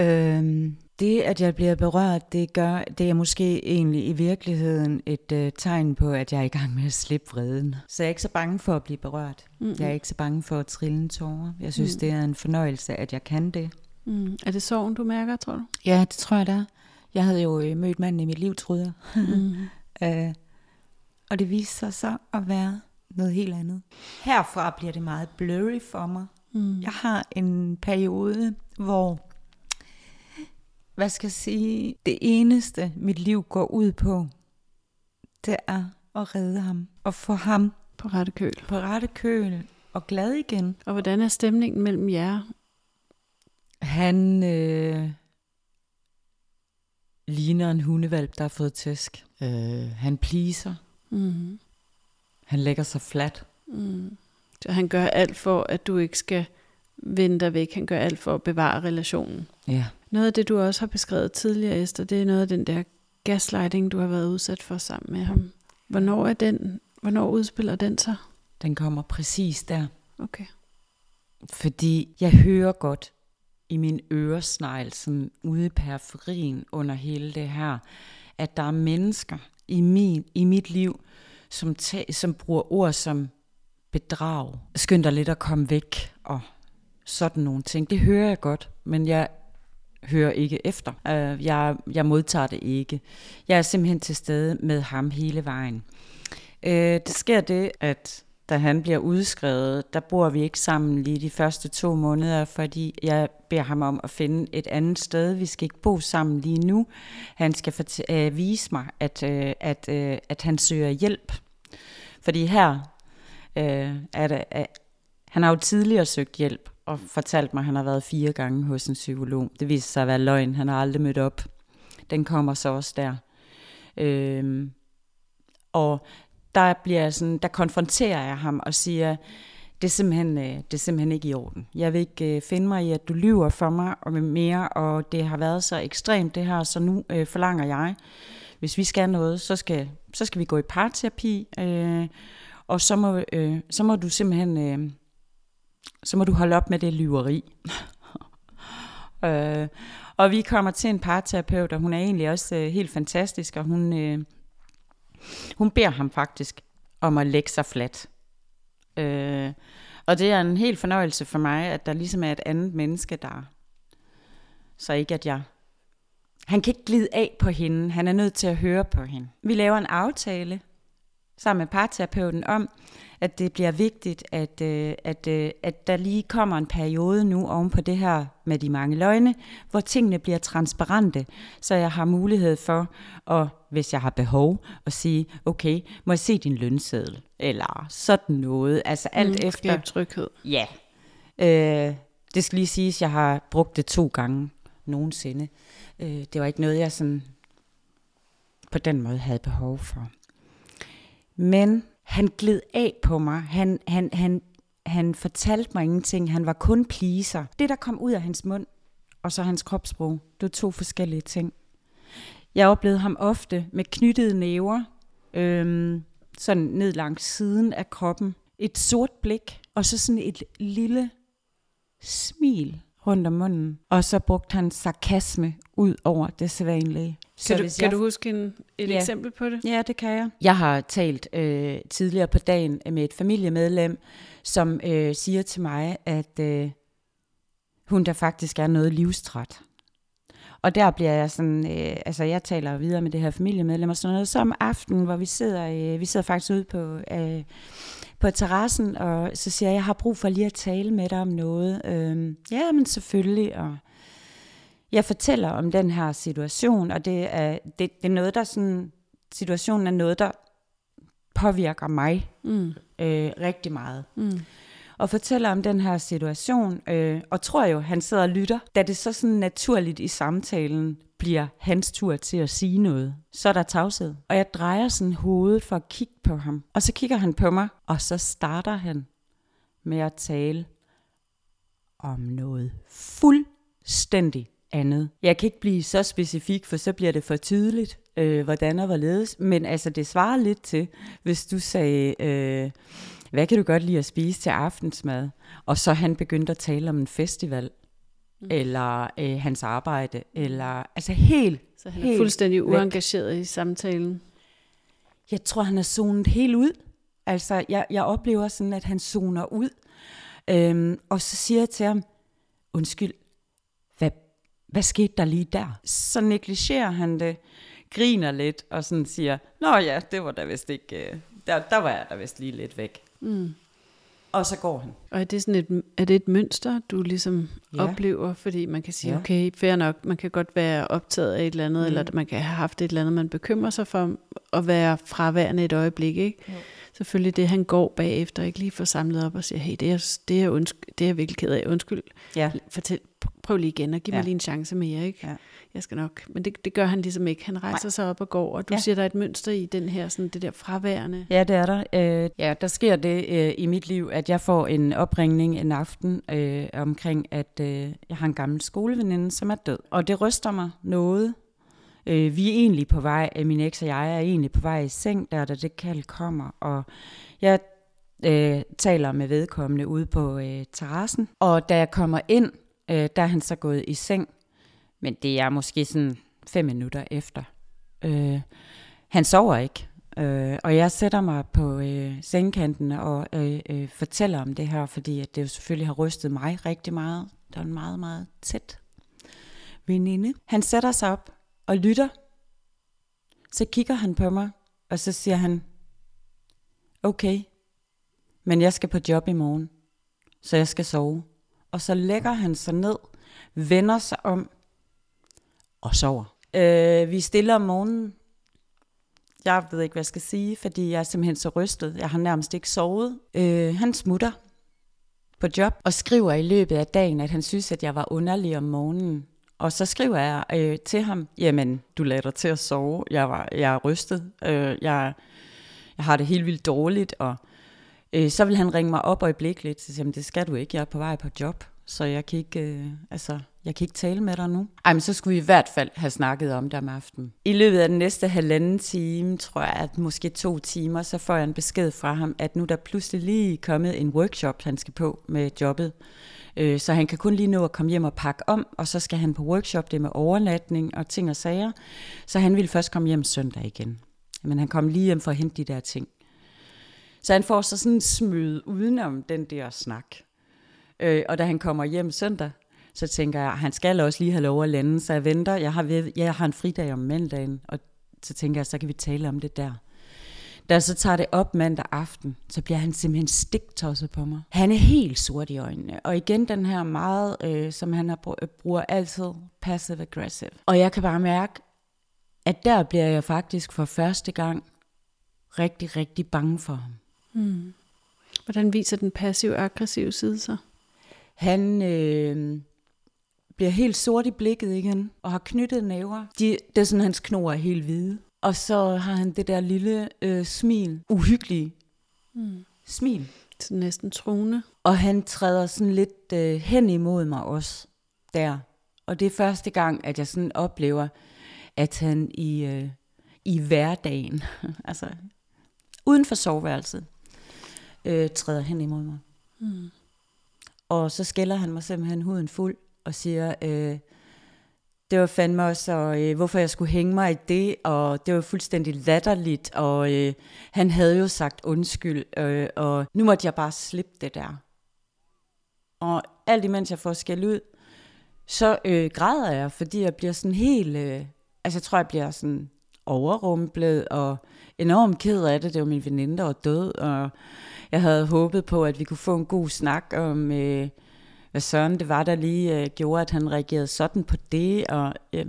Øhm, det, at jeg bliver berørt, det gør, det er måske egentlig i virkeligheden et øh, tegn på, at jeg er i gang med at slippe vreden. Så jeg er ikke så bange for at blive berørt. Mm-hmm. Jeg er ikke så bange for at trille en tårer. Jeg synes, Mm. det er en fornøjelse, at jeg kan det. Mm. Er det sorgen, du mærker, tror du? Ja, det tror jeg da. Jeg havde jo øh, mødt manden i mit liv, troede jeg. Mm. [laughs] Øh, og det viste sig så at være noget helt andet. Herfra bliver det meget blurry for mig. Mm. Jeg har en periode, hvor, hvad skal jeg sige, det eneste mit liv går ud på, det er at redde ham. Og få ham På rette køl. på rette køl og glad igen. Og hvordan er stemningen mellem jer? Han øh, ligner en hundevalp, der har fået tæsk. Øh, han pleaser. Mm. Han lægger sig fladt. Mm. Så han gør alt for, at du ikke skal vende dig væk. Han gør alt for at bevare relationen. Ja. Noget af det, du også har beskrevet tidligere, Esther, det er noget af den der gaslighting, du har været udsat for sammen med ham. Hvornår, er den, hvornår udspiller den sig? Den kommer præcis der. Okay. Fordi jeg hører godt i min øresnegl, sådan ude i periferien under hele det her, at der er mennesker i, min, i mit liv, som, ta- som bruger ord som bedrag, skynd dig lidt at komme væk, og sådan nogle ting. Det hører jeg godt, men jeg hører ikke efter. Øh, jeg, jeg modtager det ikke. Jeg er simpelthen til stede med ham hele vejen. Øh, det sker det, at da han bliver udskrevet, der bor vi ikke sammen lige de første to måneder, fordi jeg beder ham om at finde et andet sted. Vi skal ikke bo sammen lige nu. Han skal fort- øh, vise mig, at, øh, at, øh, at han søger hjælp. Fordi her øh, er det, øh, han har jo tidligere søgt hjælp, og fortalt mig, at han har været fire gange hos en psykolog. Det viser sig at være løgn. Han har aldrig mødt op. Den kommer så også der. Øhm, og der bliver sådan, der konfronterer jeg ham og siger, det er simpelthen, øh, det er simpelthen ikke i orden. Jeg vil ikke øh, finde mig i, at du lyver for mig og mere, og det har været så ekstremt det her, så nu øh, forlanger jeg, hvis vi skal noget, så skal, så skal vi gå i parterapi, øh, og så må, øh, så må du simpelthen... Øh, så må du holde op med det lyveri. [laughs] øh, og vi kommer til en parterapeut, og hun er egentlig også øh, helt fantastisk, og hun, øh, hun beder ham faktisk om at lægge sig fladt. Øh, og det er en helt fornøjelse for mig, at der ligesom er et andet menneske, der... Så ikke at jeg... Han kan ikke glide af på hende, han er nødt til at høre på hende. Vi laver en aftale sammen med parterapeuten om, at det bliver vigtigt, at, øh, at, øh, at der lige kommer en periode nu oven på det her med de mange løgne, hvor tingene bliver transparente, så jeg har mulighed for, at, hvis jeg har behov, at sige, okay, må jeg se din lønseddel? Eller sådan noget. Altså alt Mm, efter... Tryghed. Ja. Øh, det skal lige siges, at jeg har brugt det to gange nogensinde. Øh, det var ikke noget, jeg sådan på den måde havde behov for. Men han gled af på mig. Han, han, han, han fortalte mig ingenting. Han var kun pleaser. Det, der kom ud af hans mund, og så hans kropssprog, det var to forskellige ting. Jeg oplevede ham ofte med knyttede næver, øhm, sådan ned langs siden af kroppen. Et sort blik, og så sådan et lille smil rundt om munden. Og så brugte han sarkasme ud over det sædvanlige. Kan, du, kan jeg- du huske en, et Ja. eksempel på det? Ja, det kan jeg. Jeg har talt øh, tidligere på dagen med et familiemedlem, som øh, siger til mig, at øh, hun der faktisk er noget livstræt. Og der bliver jeg sådan, øh, altså jeg taler videre med det her familiemedlem og sådan noget, så om aftenen, hvor vi sidder, øh, vi sidder faktisk ude på, øh, på terrassen, og så siger jeg, jeg har brug for lige at tale med dig om noget. Øh, ja, men selvfølgelig, og jeg fortæller om den her situation, og det er, det, det er noget, der sådan, situationen er noget, der påvirker mig Mm. øh, rigtig meget. Mm. Og fortæller om den her situation, øh, og tror jo, han sidder og lytter. Da det så sådan naturligt i samtalen bliver hans tur til at sige noget, så er der tavshed. Og jeg drejer sådan hovedet for at kigge på ham. Og så kigger han på mig, og så starter han med at tale om noget fuldstændig andet. Jeg kan ikke blive så specifik, for så bliver det for tydeligt, øh, hvordan og hvorledes. Men altså, det svarer lidt til, hvis du sagde, øh, hvad kan du godt lide at spise til aftensmad? Og så han begyndte at tale om en festival, mm. eller øh, hans arbejde, eller altså helt, Så han er helt fuldstændig væk. uengageret i samtalen. Jeg tror, han er zonet helt ud. Altså, jeg, jeg oplever sådan, at han zoner ud. Øhm, og så siger jeg til ham, undskyld, hvad, hvad skete der lige der? Så negligerer han det, griner lidt, og sådan siger, nå ja, det var da vist ikke, øh, der, der var jeg da vist lige lidt væk. Mm. Og så går han. Og er det, sådan et, er det et mønster, du ligesom Ja. ja. oplever? Fordi man kan sige, Ja. ja. okay, fair nok, man kan godt være optaget af et eller andet, Mm. eller man kan have haft et eller andet, man bekymrer sig for, at være fraværende et øjeblik, ikke? Jo. Selvfølgelig det, han går bagefter, ikke lige får samlet op og siger, hey, det er, det er, undskyld, det er jeg virkelig ked af, undskyld, Ja, fortæl, prøv lige igen, og giv ja. Mig lige en chance mere, ikke? Ja. Jeg skal nok. Men det, det gør han ligesom ikke. Han rejser Nej. sig op og går, og du ja. siger, der er et mønster i den her, sådan det der fraværende. Ja, det er der. Øh, ja, der sker det øh, i mit liv, at jeg får en opringning en aften øh, omkring, at øh, jeg har en gammel skoleveninde, som er død. Og det ryster mig noget. Øh, vi er egentlig på vej, øh, min eks og jeg er egentlig på vej i seng, der da det kald kommer, og jeg øh, taler med vedkommende ude på øh, terrassen. Og da jeg kommer ind, øh, der er han så gået i seng, men det er måske sådan fem minutter efter. Øh, han sover ikke, øh, og jeg sætter mig på øh, sengkanten og øh, øh, fortæller om det her, fordi at det jo selvfølgelig har rystet mig rigtig meget. Der er en meget, meget tæt veninde. Han sætter sig op og lytter. Så kigger han på mig, og så siger han, okay, men jeg skal på job i morgen, så jeg skal sove. Og så lægger han sig ned, vender sig om og sover. Øh, vi er stille om morgenen. Jeg ved ikke, hvad jeg skal sige, fordi jeg er simpelthen så rystet. Jeg har nærmest ikke sovet. Øh, han smutter på job og skriver i løbet af dagen, at han synes, at jeg var underlig om morgenen. Og så skriver jeg øh, til ham, jamen, du lader dig til at sove. Jeg, var, jeg er rystet. Øh, jeg, jeg har det helt vildt dårligt, og øh, så vil han ringe mig op øjeblikkeligt. Så siger det skal du ikke, jeg er på vej på job, så jeg kan ikke, øh, altså, jeg kan ikke tale med dig nu. Ej, men så skulle vi i hvert fald have snakket om det om aftenen. I løbet af den næste halvanden time, tror jeg, at måske to timer, så får jeg en besked fra ham, at nu der pludselig lige kommet en workshop, han skal på med jobbet. Øh, så han kan kun lige nå at komme hjem og pakke om, og så skal han på workshop, det med overnatning og ting og sager. Så han ville først komme hjem søndag igen. Men han kom lige hjem for at hente de der ting. Så han får så sådan en smøde udenom den der snak. Øh, og da han kommer hjem søndag, så tænker jeg, at han skal også lige have lov at lande, så jeg venter. Jeg har, ved, jeg har en fridag om mandagen, og så tænker jeg, så kan vi tale om det der. Da jeg så tager det op mandag aften, så bliver han simpelthen stiktosset på mig. Han er helt sort i øjnene. Og igen den her meget, øh, som han bruger altid, passive-aggressive. Og jeg kan bare mærke, at der bliver jeg faktisk for første gang rigtig, rigtig bange for ham. Mm. Hvordan viser den passiv-aggressive side så? Han øh, bliver helt sort i blikket igen, og har knyttet næver. De, det er sådan, hans knor er helt hvide. Og så har han det der lille øh, smil, uhyggelige mm. smil. Så næsten truende. Og han træder sådan lidt øh, hen imod mig også der. Og det er første gang, at jeg sådan oplever, at han i, øh, i hverdagen, [laughs] altså uden for soveværelset, øh, træder hen imod mig. Mm. Og så skælder han mig simpelthen huden fuld og siger, øh, det var fandme også, og, øh, hvorfor jeg skulle hænge mig i det, og det var fuldstændig latterligt, og øh, han havde jo sagt undskyld, øh, og nu måtte jeg bare slippe det der. Og alt imens jeg får skæld ud, så øh, græder jeg, fordi jeg bliver sådan helt, øh, altså jeg tror, jeg bliver sådan overrumplet, og enormt ked af det. Det var min veninde, der var død, og jeg havde håbet på, at vi kunne få en god snak om, øh, hvad søren det var, der lige øh, gjorde, at han reagerede sådan på det. Og, øh,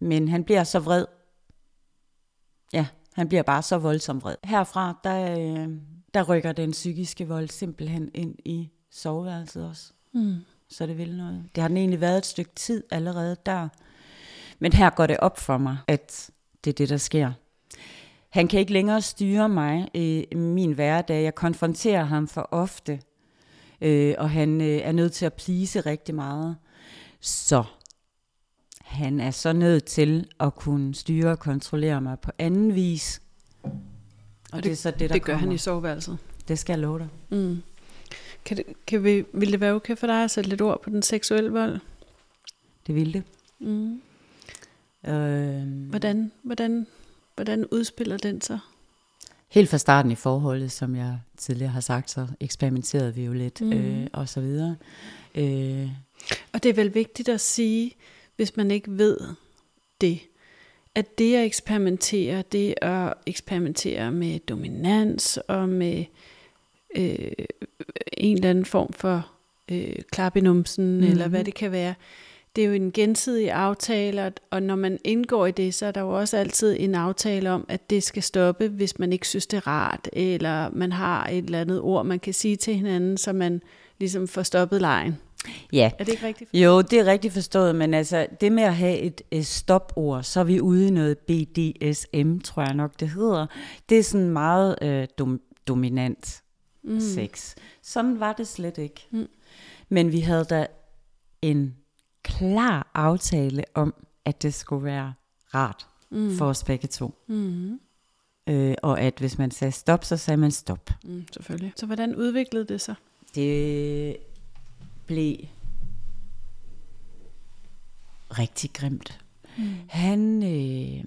men han bliver så vred. Ja, han bliver bare så voldsomt vred. Herfra, der, øh, der rykker den psykiske vold simpelthen ind i soveværelset også. Mm. Så det vil noget. Det har den egentlig været et stykke tid allerede der. Men her går det op for mig, at det er det, der sker. Han kan ikke længere styre mig i min hverdag. Jeg konfronterer ham for ofte, øh, og han øh, er nødt til at plise rigtig meget. Så han er så nødt til at kunne styre og kontrollere mig på anden vis. Og, og det, det er så det, der Det gør kommer. han i soveværelset. Det skal jeg love dig. Mm. Kan det, kan vi, vil det være okay for dig at sætte lidt ord på den seksuelle vold? Det vil det. Mm. Øh, hvordan, hvordan Hvordan udspiller den sig? Helt fra starten i forholdet, som jeg tidligere har sagt, så eksperimenterede vi jo lidt mm. øh, og så videre. Øh. Og det er vel vigtigt at sige, hvis man ikke ved det, at det at eksperimentere, det at eksperimentere med dominans og med øh, en eller anden form for øh, klap i numsen, mm. eller hvad det kan være, det er jo en gensidig aftale, og når man indgår i det, så er der jo også altid en aftale om, at det skal stoppe, hvis man ikke synes, det er rart, eller man har et eller andet ord, man kan sige til hinanden, så man ligesom får stoppet lejen. Ja. Er det ikke rigtigt forstået? Jo, det er rigtigt forstået, men altså det med at have et, et stopord, så er vi ude i noget BDSM, tror jeg nok det hedder. Det er sådan meget øh, dom, dominant mm. sex. Sådan var det slet ikke. Mm. Men vi havde da en klar aftale om, at det skulle være rart Mm. for os begge to. Mm. Øh, og at hvis man sagde stop, så sagde man stop. Mm, selvfølgelig. Så hvordan udviklede det sig? Det blev rigtig grimt. Mm. Han, øh,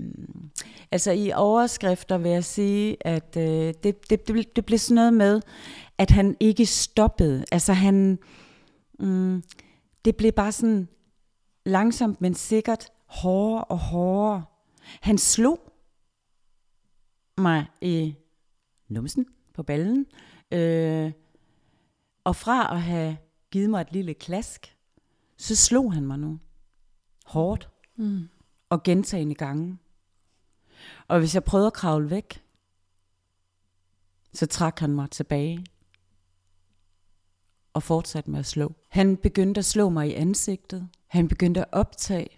altså i overskrifter vil jeg sige, at øh, det, det, det, ble- det blev sådan noget med, at han ikke stoppede. Altså han, mm, det blev bare sådan langsomt, men sikkert hårdere og hårdere. Han slog mig i numsen på ballen, øh, og fra at have givet mig et lille klask, så slog han mig nu hårdt Mm. og gentagende gange. Og hvis jeg prøvede at kravle væk, så trak han mig tilbage og fortsatte med at slå. Han begyndte at slå mig i ansigtet. Han begyndte at optage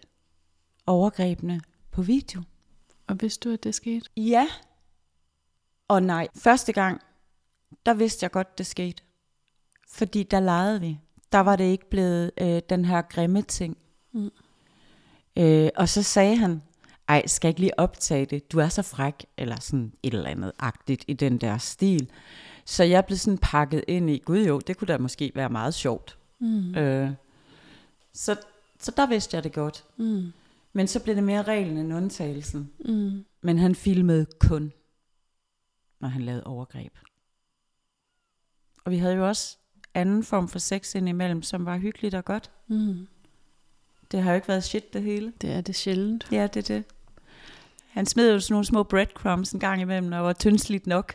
overgrebene på video. Og vidste du, at det skete? Ja og nej. Første gang, der vidste jeg godt, det skete. Fordi der legede vi. Der var det ikke blevet øh, den her grimme ting. Mm. Øh, og så sagde han, ej, skal jeg ikke lige optage det? Du er så fræk, eller sådan et eller andet agtigt i den der stil. Så jeg blev sådan pakket ind i, gud jo, det kunne da måske være meget sjovt. Mm. Øh, så, så der vidste jeg det godt. Mm. Men så blev det mere reglen end undtagelsen. Mm. Men han filmede kun, når han lavede overgreb. Og vi havde jo også anden form for sex indimellem, som var hyggeligt og godt. Mm. Det har jo ikke været shit det hele. Det er det sjældent. Ja, det er det. Han smed jo sådan nogle små breadcrumbs en gang imellem, og var tyndsligt nok.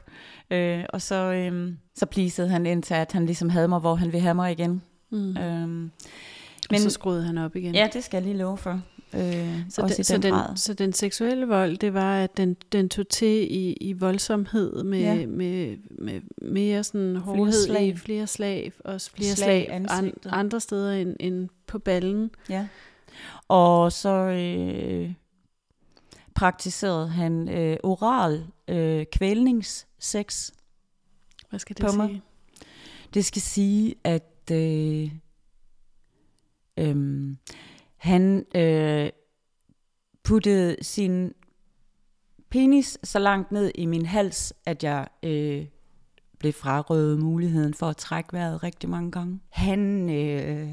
Øh, og så, øhm, så plisede han indtil, at han ligesom havde mig, hvor han ville have mig igen. Mm. Øhm, Men, og så skruede han op igen. ja, det skal jeg lige love for. Øh, Så, den, i så, den, den, grad. så den seksuelle vold, det var, at den, den tog til i, i voldsomhed med, Ja. med, med mere sådan hårdhed slag. i flere slag, også flere Slag slag, an, andre steder end, end på ballen. Ja. Og så øh, praktiserede han øh, oral øh, kvælningssex. Hvad skal det På mig. sige? Det skal sige, at øh, øh, han øh, puttede sin penis så langt ned i min hals, at jeg øh, blev frarøvet muligheden for at trække vejret rigtig mange gange. Han, øh,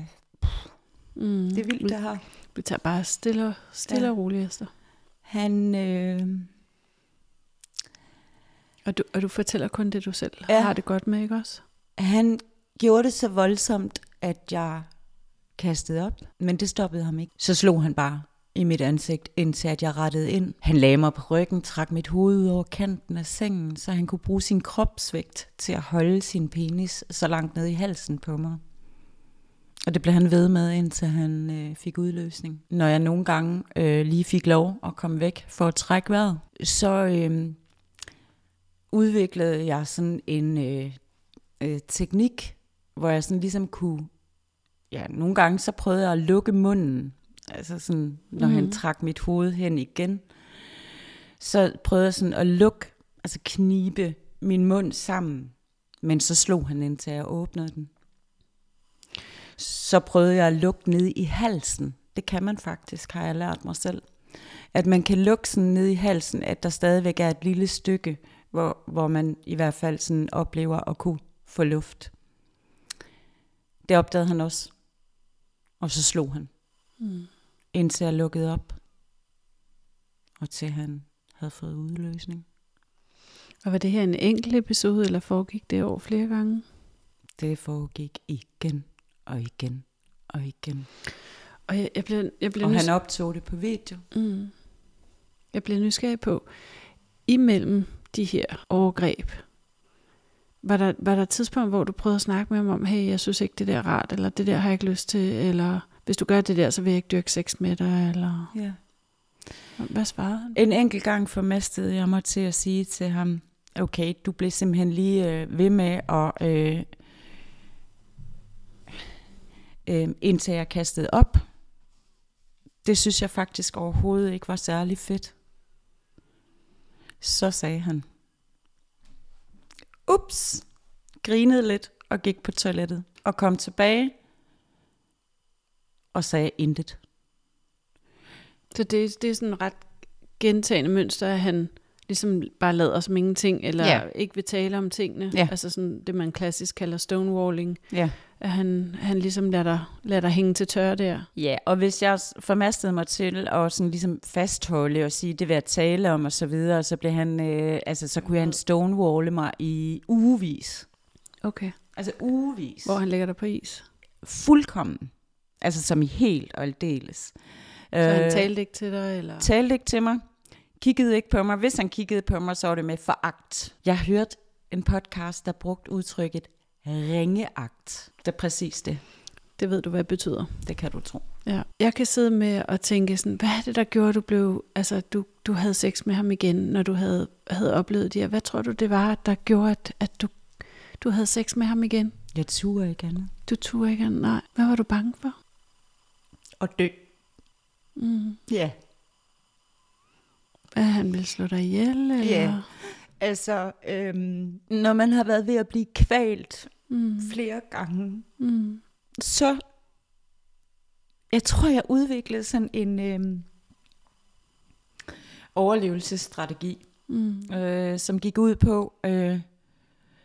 Mm. det er vildt det her. Vi tager bare stille, og- stille Ja. ja. og roligt, Esther. Han, øh, Og du, og du fortæller kun det, du selv Ja. har det godt med, ikke også? Han gjorde det så voldsomt, at jeg kastede op, men det stoppede ham ikke. Så slog han bare i mit ansigt, indtil at jeg rettede ind. Han lagde mig på ryggen, trak mit hoved ud over kanten af sengen, så han kunne bruge sin kropsvægt til at holde sin penis så langt ned i halsen på mig. Og det blev han ved med, indtil han øh, fik udløsning. Når jeg nogle gange øh, lige fik lov at komme væk for at trække vejret, så øh, udviklede jeg sådan en øh, øh, teknik, hvor jeg sådan ligesom kunne, ja, nogle gange så prøvede jeg at lukke munden, altså sådan, når mm. han Mhm. trak mit hoved hen igen, så prøvede jeg sådan at lukke, altså knibe min mund sammen, men så slog han indtil jeg åbnede den. Så prøvede jeg at lukke ned i halsen. Det kan man faktisk, har jeg lært mig selv. At man kan lukke sådan ned i halsen, at der stadigvæk er et lille stykke, hvor, hvor man i hvert fald sådan oplever at kunne få luft. Det opdagede han også. Og så slog han, Mm. indtil jeg lukkede op. Og til han havde fået udløsning. Og var det her en enkelt episode, eller foregik det over flere gange? Det foregik igen og igen og igen. Og jeg, jeg blev, jeg blev Og nys- han optog det på video. mm. Jeg blev nysgerrig på, imellem de her overgreb, var der, var der et tidspunkt, hvor du prøvede at snakke med ham om, hey, jeg synes ikke, det der er rart, eller det der har jeg ikke lyst til, eller hvis du gør det der, så vil jeg ikke dyrke sex med dig, eller Ja. hvad svarede han? En enkelt gang formastede jeg mig til at sige til ham, okay, du blev simpelthen lige øh, ved med at, øh, øh, indtil jeg kastede op. Det synes jeg faktisk overhovedet ikke var særlig fedt. Så sagde han, ups, grinede lidt og gik på toilettet og kom tilbage og sagde intet. Så det, det er sådan et ret gentagende mønster, at han ligesom bare lader som ingenting, eller Ja. ikke vil tale om tingene. Ja. Altså sådan det, man klassisk kalder stonewalling. Ja. At han, han ligesom lader dig, lader dig hænge til tørre der. Ja, og hvis jeg formastede mig til at sådan ligesom fastholde og sige, det vil jeg tale om og så videre, så blev han, øh, altså så kunne han stonewalle mig i ugevis. Okay. Altså ugevis. Hvor han lægger dig på is. Fuldkommen. Altså som i helt og aldeles. Så han talte ikke til dig, eller? talte ikke til mig, kiggede ikke på mig. Hvis han kiggede på mig, så var det med foragt. Jeg hørte en podcast, der brugte udtrykket ringeagt. Det er præcis det. Det ved du, hvad det betyder. Det kan du tro. Ja. Jeg kan sidde med og tænke sådan, hvad er det, der gjorde, du blev, altså du, du havde sex med ham igen, når du havde, havde oplevet det her. Hvad tror du, det var, der gjorde, at, at du, du havde sex med ham igen? Jeg turer ikke andet. Du turde ikke, nej. Hvad var du bange for? Og dø. Mm. Ja. At han ville slå dig ihjel? Eller? Ja. Altså, øhm, når man har været ved at blive kvalt Mm. flere gange, Mm. så jeg tror, jeg udviklede sådan en øhm, overlevelsesstrategi, Mm. øh, som gik ud på øh,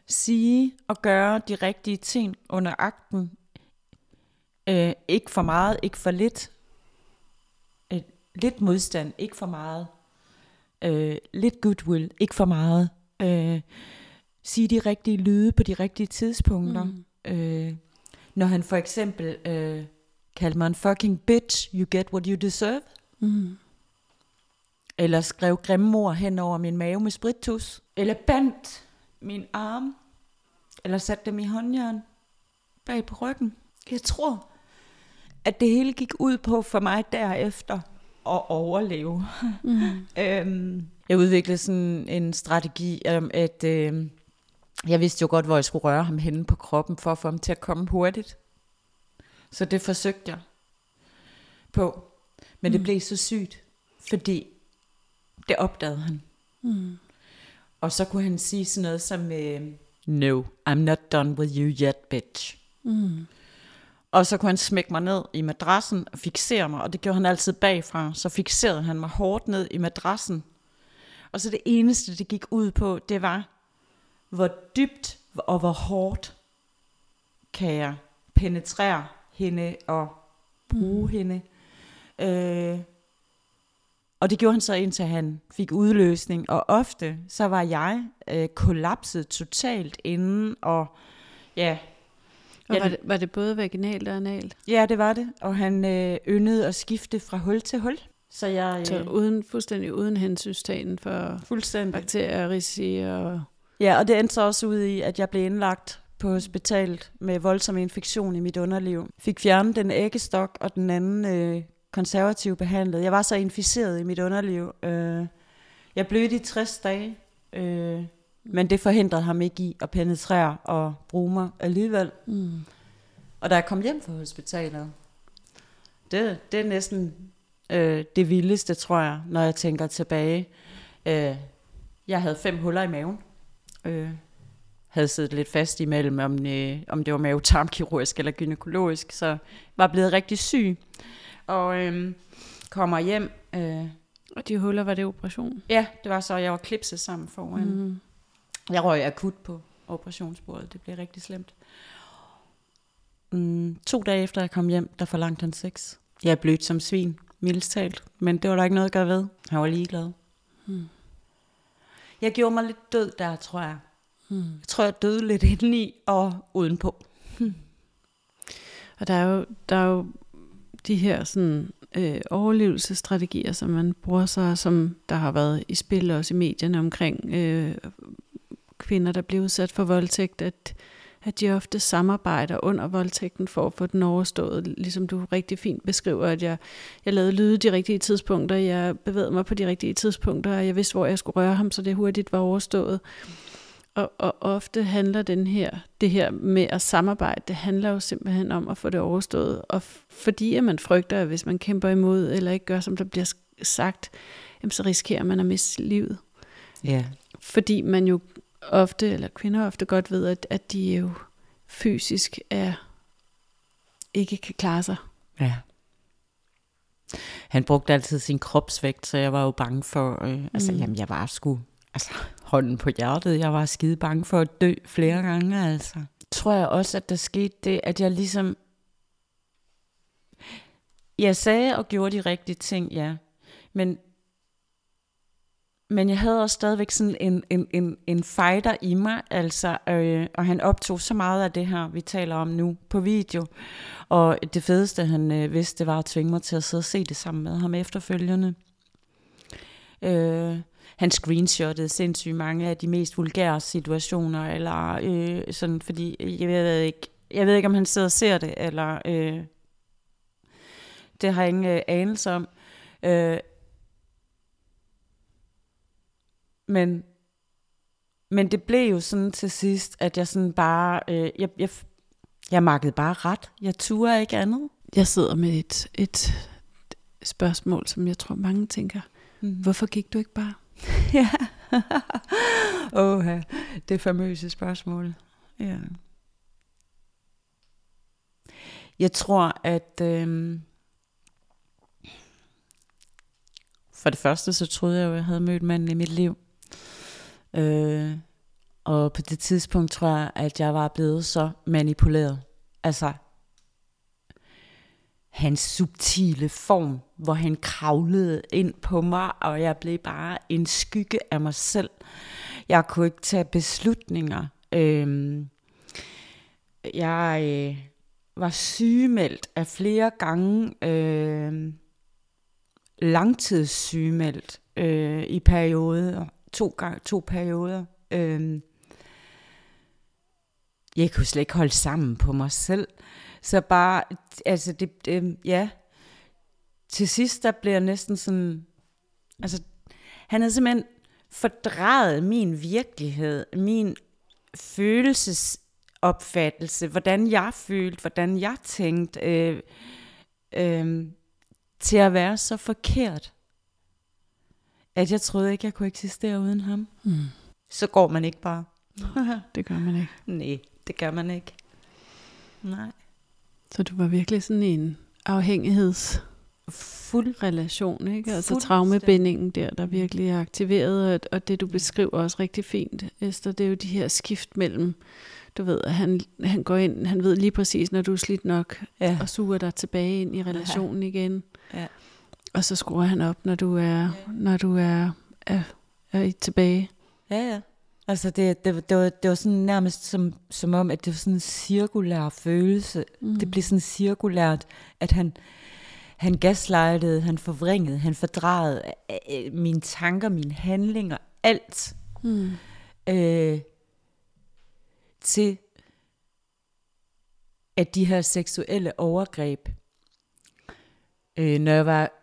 sige og gøre de rigtige ting under akten. Øh, ikke for meget, ikke for lidt. Øh, lidt modstand, ikke for meget. Øh, lidt goodwill, ikke for meget. Øh, sige de rigtige lyde på de rigtige tidspunkter. Mm. Øh, når han for eksempel øh, kaldte mig en fucking bitch, you get what you deserve. Mm. Eller skrev grimme ord hen over min mave med spritus. Eller bandt min arm. Eller satte dem i håndjern bag på ryggen. Jeg tror, at det hele gik ud på for mig derefter at overleve. Mm. [laughs] Øhm, jeg udviklede sådan en strategi om, at øh, jeg vidste jo godt, hvor jeg skulle røre ham henne på kroppen, for at få ham til at komme hurtigt. Så det forsøgte jeg på. Men det Mm. blev så sygt, fordi det opdagede han. Mm. Og så kunne han sige sådan noget som, øh, No, I'm not done with you yet, bitch. Mm. Og så kunne han smække mig ned i madrassen og fixere mig, og det gjorde han altid bagfra. Så fixerede han mig hårdt ned i madrassen. Og så det eneste, det gik ud på, det var, hvor dybt og hvor hårdt kan jeg penetrere hende og bruge mm. hende. Øh, og det gjorde han så indtil han fik udløsning. Og ofte så var jeg øh, kollapset totalt inden, og ja, og Ja, var, det- var det både vaginalt og analt? Ja, det var det. Og han øh, yndede at skifte fra hul til hul. Så jeg Så øh, uden, fuldstændig uden hensynstagen for fuldstændig. bakterier, risici og... Ja, og det endte så også ud i, at jeg blev indlagt på hospitalet med voldsom infektion i mit underliv. Fik fjernet den æggestok og den anden øh, konservativ behandlet. Jeg var så inficeret i mit underliv. Øh, jeg blødte i 60 dage, øh, men det forhindrede ham ikke i at penetrere og bruge mig alligevel. Mm. Og da jeg kom hjem fra hospitalet, det, det er næsten øh, det vildeste, tror jeg, når jeg tænker tilbage. Øh, jeg havde fem huller i maven. Øh, havde siddet lidt fast imellem, om, øh, om det var mavetarmkirurgisk eller gynækologisk, så var blevet rigtig syg. Og øh, kommer hjem. Øh, Og de huller, var det operation? ja, det var så, jeg var klipset sammen foran. Mm. Jeg røg akut på operationsbordet. Det blev rigtig slemt. Mm, to dage efter jeg kom hjem, der forlangte han sex. Jeg er blødt som svin, mildest talt. Men det var der ikke noget at gøre ved. Han var ligeglad. Mm. Jeg gjorde mig lidt død der, tror jeg. Mm. Jeg tror, jeg døde lidt indeni og udenpå. Og der er jo, der er jo de her sådan, øh, overlevelsesstrategier, som man bruger sig, som der har været i spil også i medierne omkring øh, kvinder, der bliver udsat for voldtægt, at, at de ofte samarbejder under voldtægten for at få den overstået, ligesom du rigtig fint beskriver, at jeg, jeg lavede lyde de rigtige tidspunkter, jeg bevægede mig på de rigtige tidspunkter, og jeg vidste, hvor jeg skulle røre ham, så det hurtigt var overstået. Og, og ofte handler den her, det her med at samarbejde, det handler jo simpelthen om at få det overstået. Og fordi at man frygter, at hvis man kæmper imod, eller ikke gør, som der bliver sagt, jamen, så risikerer man at miste livet. Ja. Fordi man jo ofte, eller kvinder ofte godt ved, at, at de jo fysisk er, ikke kan klare sig. Ja. han brugte altid sin kropsvægt, så jeg var jo bange for, øh, altså Mm. jamen jeg var sgu, altså hånden på hjertet, jeg var skide bange for at dø flere gange, altså. Tror jeg også, at der skete det, at jeg ligesom, jeg sagde og gjorde de rigtige ting, ja, men men jeg havde også stadigvæk sådan en, en, en, en fighter i mig, altså, øh, og han optog så meget af det her, vi taler om nu, på video. Og det fedeste, han øh, vidste, det var at tvinge mig til at sidde og se det sammen med ham efterfølgende. Øh, han screenshottede sindssygt mange af de mest vulgære situationer, eller øh, sådan, fordi jeg ved ikke, jeg ved ikke, om han sidder og ser det, eller øh, det har jeg ingen øh, anelse om. Øh, men, men det blev jo sådan til sidst, at jeg sådan bare, øh, jeg, jeg, jeg makkede bare ret. Jeg turde ikke andet. Jeg sidder med et, et spørgsmål, som jeg tror mange tænker. Mm. Hvorfor gik du ikke bare? [laughs] ja. Åh, det famøse spørgsmål. Ja. Jeg tror, at øhm, for det første, så troede jeg jo, at jeg havde mødt manden i mit liv. Øh, og på det tidspunkt tror jeg, at jeg var blevet så manipuleret. Altså, hans subtile form, hvor han kravlede ind på mig, og jeg blev bare en skygge af mig selv. Jeg kunne ikke tage beslutninger. Øh, jeg øh, var sygemeldt af flere gange, øh, langtidssygemeldt øh, i perioder, to, gang, to perioder. Øhm, jeg kunne slet ikke holde sammen på mig selv. Så bare, altså det, det ja, til sidst der blev jeg næsten sådan, altså han havde simpelthen fordrejet min virkelighed, min følelsesopfattelse, hvordan jeg følte, hvordan jeg tænkte, øh, øh, til at være så forkert, at jeg troede ikke, jeg kunne eksistere uden ham. Mm. Så går man ikke bare. [laughs] Det gør man ikke. Nej, det gør man ikke. Nej. Så du var virkelig sådan en afhængighedsrelation, Fuld. ikke? Altså traumebindingen der, der virkelig er aktiveret, og, det du beskriver også rigtig fint, Esther, det er jo de her skift mellem, du ved, at han, han går ind, han ved lige præcis, når du er slidt nok, Ja. og suger dig tilbage ind i relationen igen. Ja. Og så skruer han op, når du er, når du er, er, er i- tilbage. Ja, ja. Altså det, det, det, var, det var sådan nærmest som, som om, at det var sådan en cirkulær følelse. Mm. Det blev sådan cirkulært, at han, han gaslightede, han forvringede, han fordrejede øh, mine tanker, mine handlinger, alt Mm. øh, til at de her seksuelle overgreb, øh, når jeg var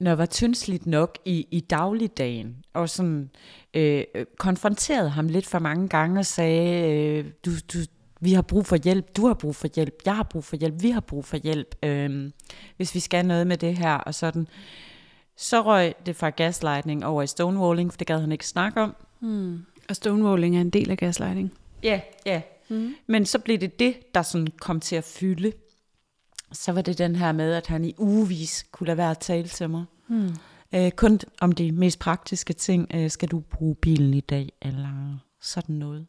når jeg var tyndsligt nok i, i dagligdagen, og sådan øh, konfronterede ham lidt for mange gange og sagde, øh, du, du, vi har brug for hjælp, du har brug for hjælp, jeg har brug for hjælp, vi har brug for hjælp, øh, hvis vi skal noget med det her, og sådan. Så røg det fra gaslightning over i stonewalling, for det gad han ikke snakke om. Mm. Og stonewalling er en del af gaslighting. Ja, ja. Mm. Men så blev det det, der sådan kom til at fylde. Så var det den her med, at han i ugevis kunne lade være at tale til mig. Mm. Øh, kun om de mest praktiske ting. Øh, skal du bruge bilen i dag? Eller sådan noget.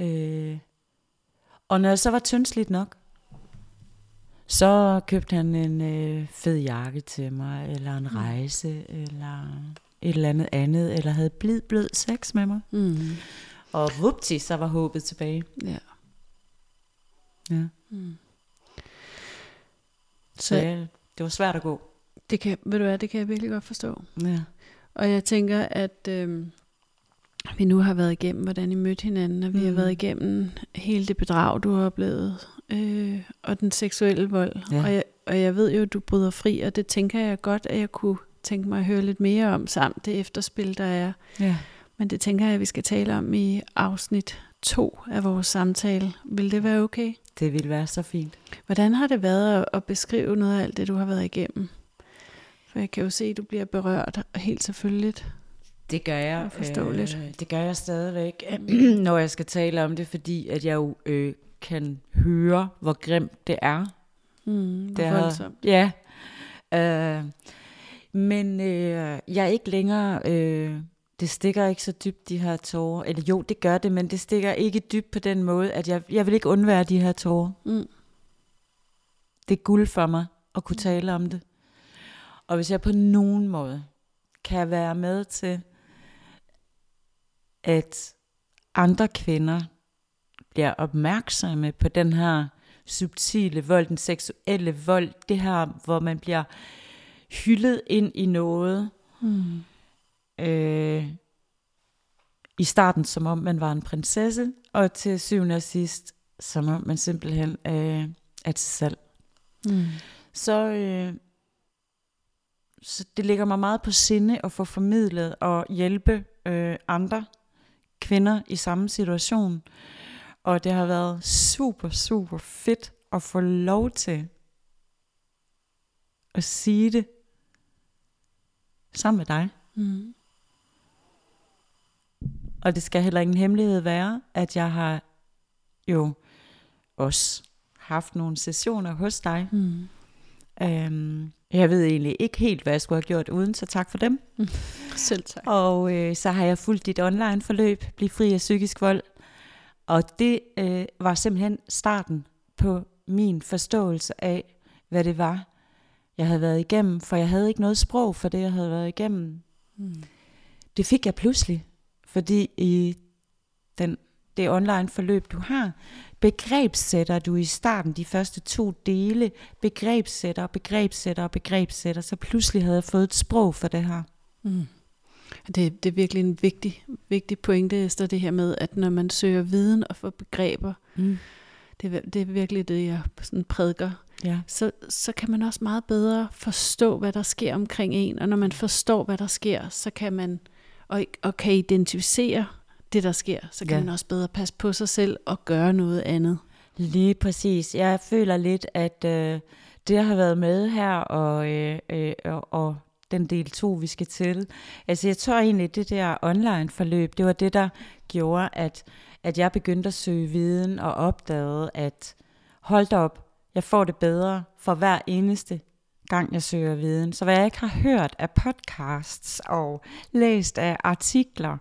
Øh, og når jeg så var tyndsligt nok, så købte han en øh, fed jakke til mig, eller en rejse, eller et eller andet andet, eller havde blid, blød sex med mig. Mm. Og vupti, så var håbet tilbage. Ja. Ja. Mm. Så ja, det var svært at gå. Det kan, ved du hvad, det kan jeg virkelig godt forstå. Ja. Og jeg tænker, at øh, vi nu har været igennem, hvordan I mødte hinanden, og vi mm. har været igennem hele det bedrag, du har oplevet, øh, og den seksuelle vold. Ja. Og, jeg, og jeg ved jo, at du bryder fri, og det tænker jeg godt, at jeg kunne tænke mig at høre lidt mere om, samt det efterspil, der er. ja. Men det tænker jeg, at vi skal tale om i afsnit 2 af vores samtale. Vil det være okay? Det ville være så fint. Hvordan har det været at- beskrive noget af alt det, du har været igennem? For jeg kan jo se, at du bliver berørt, helt selvfølgeligt. Det gør jeg. Forståeligt. Øh, det gør jeg stadigvæk, [clears throat] når jeg skal tale om det, fordi at jeg jo øh, kan høre, hvor grimt det er. Mm, Det er- voldsomt. Ja. Øh, men øh, jeg er ikke længere... Øh, det stikker ikke så dybt, de her tårer. Eller jo, det gør det, men det stikker ikke dybt på den måde, at jeg, jeg vil ikke undvære de her tårer. Mm. Det er guld for mig at kunne tale om det. Og hvis jeg på nogen måde kan være med til, at andre kvinder bliver opmærksomme på den her subtile vold, den seksuelle vold, det her, hvor man bliver hyldet ind i noget, Mm. Øh, i starten som om man var en prinsesse, og til syvende og sidst som om man simpelthen øh, er til salg. Mm. Så, øh, så det ligger mig meget på sinde at få formidlet og hjælpe øh, andre kvinder i samme situation. Og det har været super, super fedt at få lov til at sige det sammen med dig. Mm. Og det skal heller ingen hemmelighed være, at jeg har jo også haft nogle sessioner hos dig. Mm. Øhm, jeg ved egentlig ikke helt, hvad jeg skulle have gjort uden, så tak for dem. Selv tak. Og øh, så har jeg fulgt dit online forløb, Bliv fri af psykisk vold. Og det øh, var simpelthen starten på min forståelse af, hvad det var, jeg havde været igennem. For jeg havde ikke noget sprog for det, jeg havde været igennem. Mm. Det fik jeg pludselig, fordi i den, det online forløb, du har, begrebssætter du i starten de første to dele, begrebssætter, begrebssætter, begrebssætter, så pludselig havde jeg fået et sprog for det her. Mm. Det, det er virkelig en vigtig, vigtig pointe, Esther, det her med, at når man søger viden og får begreber, Mm. det, det er virkelig det, jeg sådan prædiker, Ja. så, så kan man også meget bedre forstå, hvad der sker omkring en. Og når man forstår, hvad der sker, så kan man, og, og kan identificere det, der sker, så kan Ja. man også bedre passe på sig selv og gøre noget andet. Lige præcis. Jeg føler lidt, at øh, det jeg har været med her, og, øh, øh, og, og den del to, vi skal til, altså jeg tror egentlig, det der online forløb, det var det, der gjorde, at, at jeg begyndte at søge viden og opdagede, at hold op, jeg får det bedre for hver eneste gang, jeg søger viden. Så hvad jeg ikke har hørt af podcasts og læst af artikler,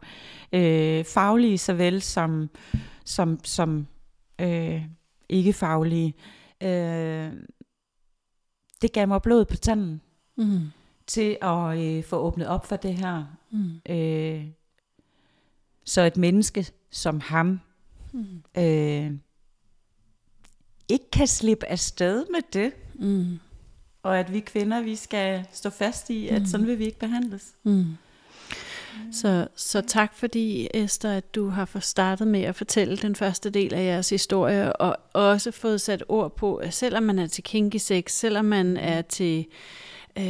øh, faglige såvel som, som, som øh, ikke faglige, øh, det gav mig blod på tanden Mm. til at øh, få åbnet op for det her. Mm. Øh, så et menneske som ham Mm. øh, ikke kan slippe afsted med det, Mm. Og at vi kvinder, vi skal stå fast i, at Mm. sådan vil vi ikke behandles. Mm. Så, så tak fordi, Esther, at du har startet med at fortælle den første del af jeres historie, og også fået sat ord på, at selvom man er til kinky sex, selvom man er til øh,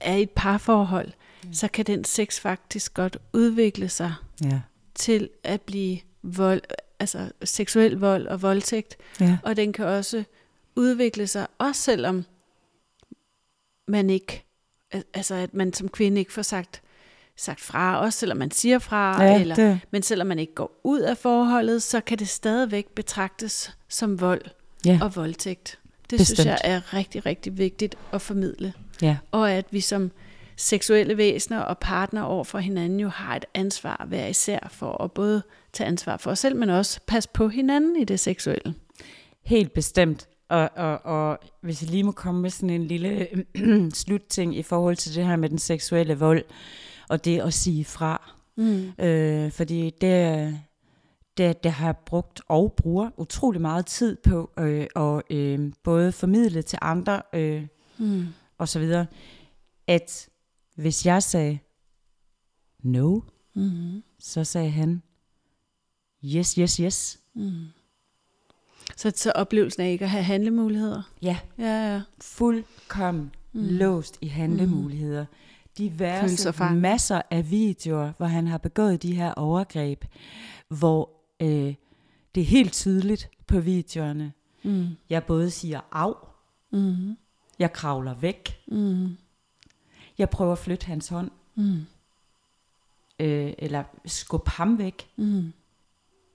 er i et parforhold, mm. så kan den sex faktisk godt udvikle sig Ja. til at blive vold, altså seksuel vold og voldtægt, Ja. og den kan også udvikle sig, også selvom man ikke, al- altså at man som kvinde ikke får sagt, sagt fra, også selvom man siger fra, ja eller, det, men selvom man ikke går ud af forholdet, så kan det stadigvæk betragtes som vold ja. og voldtægt. Det Bestemt. synes jeg er rigtig, rigtig vigtigt at formidle. ja. Og at vi som seksuelle væsener og partner over for hinanden jo har et ansvar hver især for at både tage ansvar for os selv, men også passe på hinanden i det seksuelle. Helt bestemt. Og, og, og hvis jeg lige må komme med sådan en lille [clears throat] slutting i forhold til det her med den seksuelle vold, og det at sige fra. Mm. Øh, fordi det, det, det har jeg brugt og bruger utrolig meget tid på, øh, og øh, både formidle til andre øh, Mm. og så videre, at hvis jeg sagde no, Mm. så sagde han yes, yes, yes. Mm. Så, så oplevelsen af ikke at have handlemuligheder. Ja, Ja, ja. fuldkommen mm. låst i handlemuligheder. Føle Diverse masser af videoer, hvor han har begået de her overgreb, hvor øh, det er helt tydeligt på videoerne. Mm. Jeg både siger af, Mm. jeg kravler væk, Mm. jeg prøver at flytte hans hånd, Mm. øh, eller skubbe ham væk, Mm.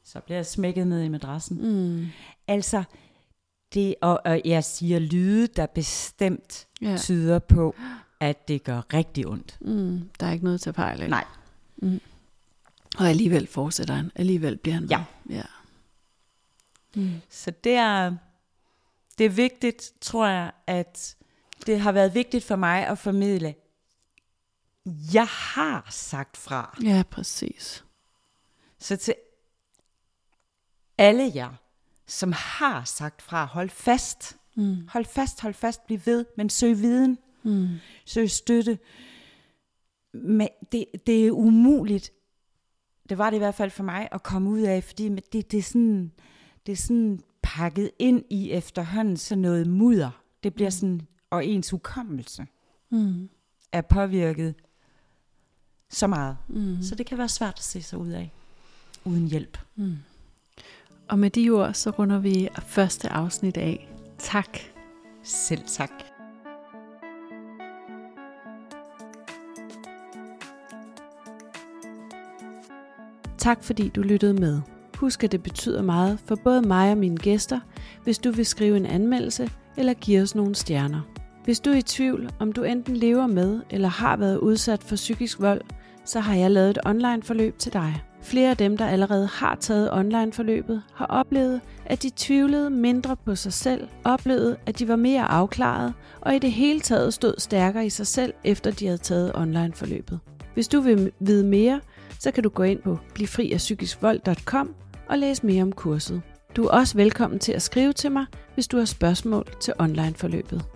så bliver jeg smækket ned i madrassen. Mm. Altså, Det, og, og jeg siger lyde, der bestemt Ja. tyder på, at det gør rigtig ondt. Mm, der er ikke noget til at fejle. Nej. Og alligevel fortsætter han. Alligevel bliver han Ja. ja. Mm. Så det er, det er vigtigt, tror jeg, at det har været vigtigt for mig at formidle. Jeg har sagt fra. Ja, præcis. Så til alle jer, som har sagt fra, hold fast. Mm. Hold fast, hold fast, bliv ved, men søg viden, Mm. søg støtte. Men det, det er umuligt, det var det i hvert fald for mig, at komme ud af, fordi det, det, er, sådan, det er sådan pakket ind i efterhånden sådan noget mudder. Det bliver sådan, og ens hukommelse Mm. er påvirket så meget. Mm. Så det kan være svært at se sig ud af, uden hjælp. Mm. Og med de ord, så runder vi første afsnit af. Tak. Selv tak. Tak fordi du lyttede med. Husk, at det betyder meget for både mig og mine gæster, hvis du vil skrive en anmeldelse eller give os nogle stjerner. Hvis du er i tvivl, om du enten lever med eller har været udsat for psykisk vold, så har jeg lavet et online forløb til dig. Flere af dem, der allerede har taget online forløbet, har oplevet, at de tvivlede mindre på sig selv, oplevede, at de var mere afklaret og i det hele taget stod stærkere i sig selv, efter de havde taget online forløbet. Hvis du vil vide mere, så kan du gå ind på blivfriafpsykiskvold.com og læse mere om kurset. Du er også velkommen til at skrive til mig, hvis du har spørgsmål til online forløbet.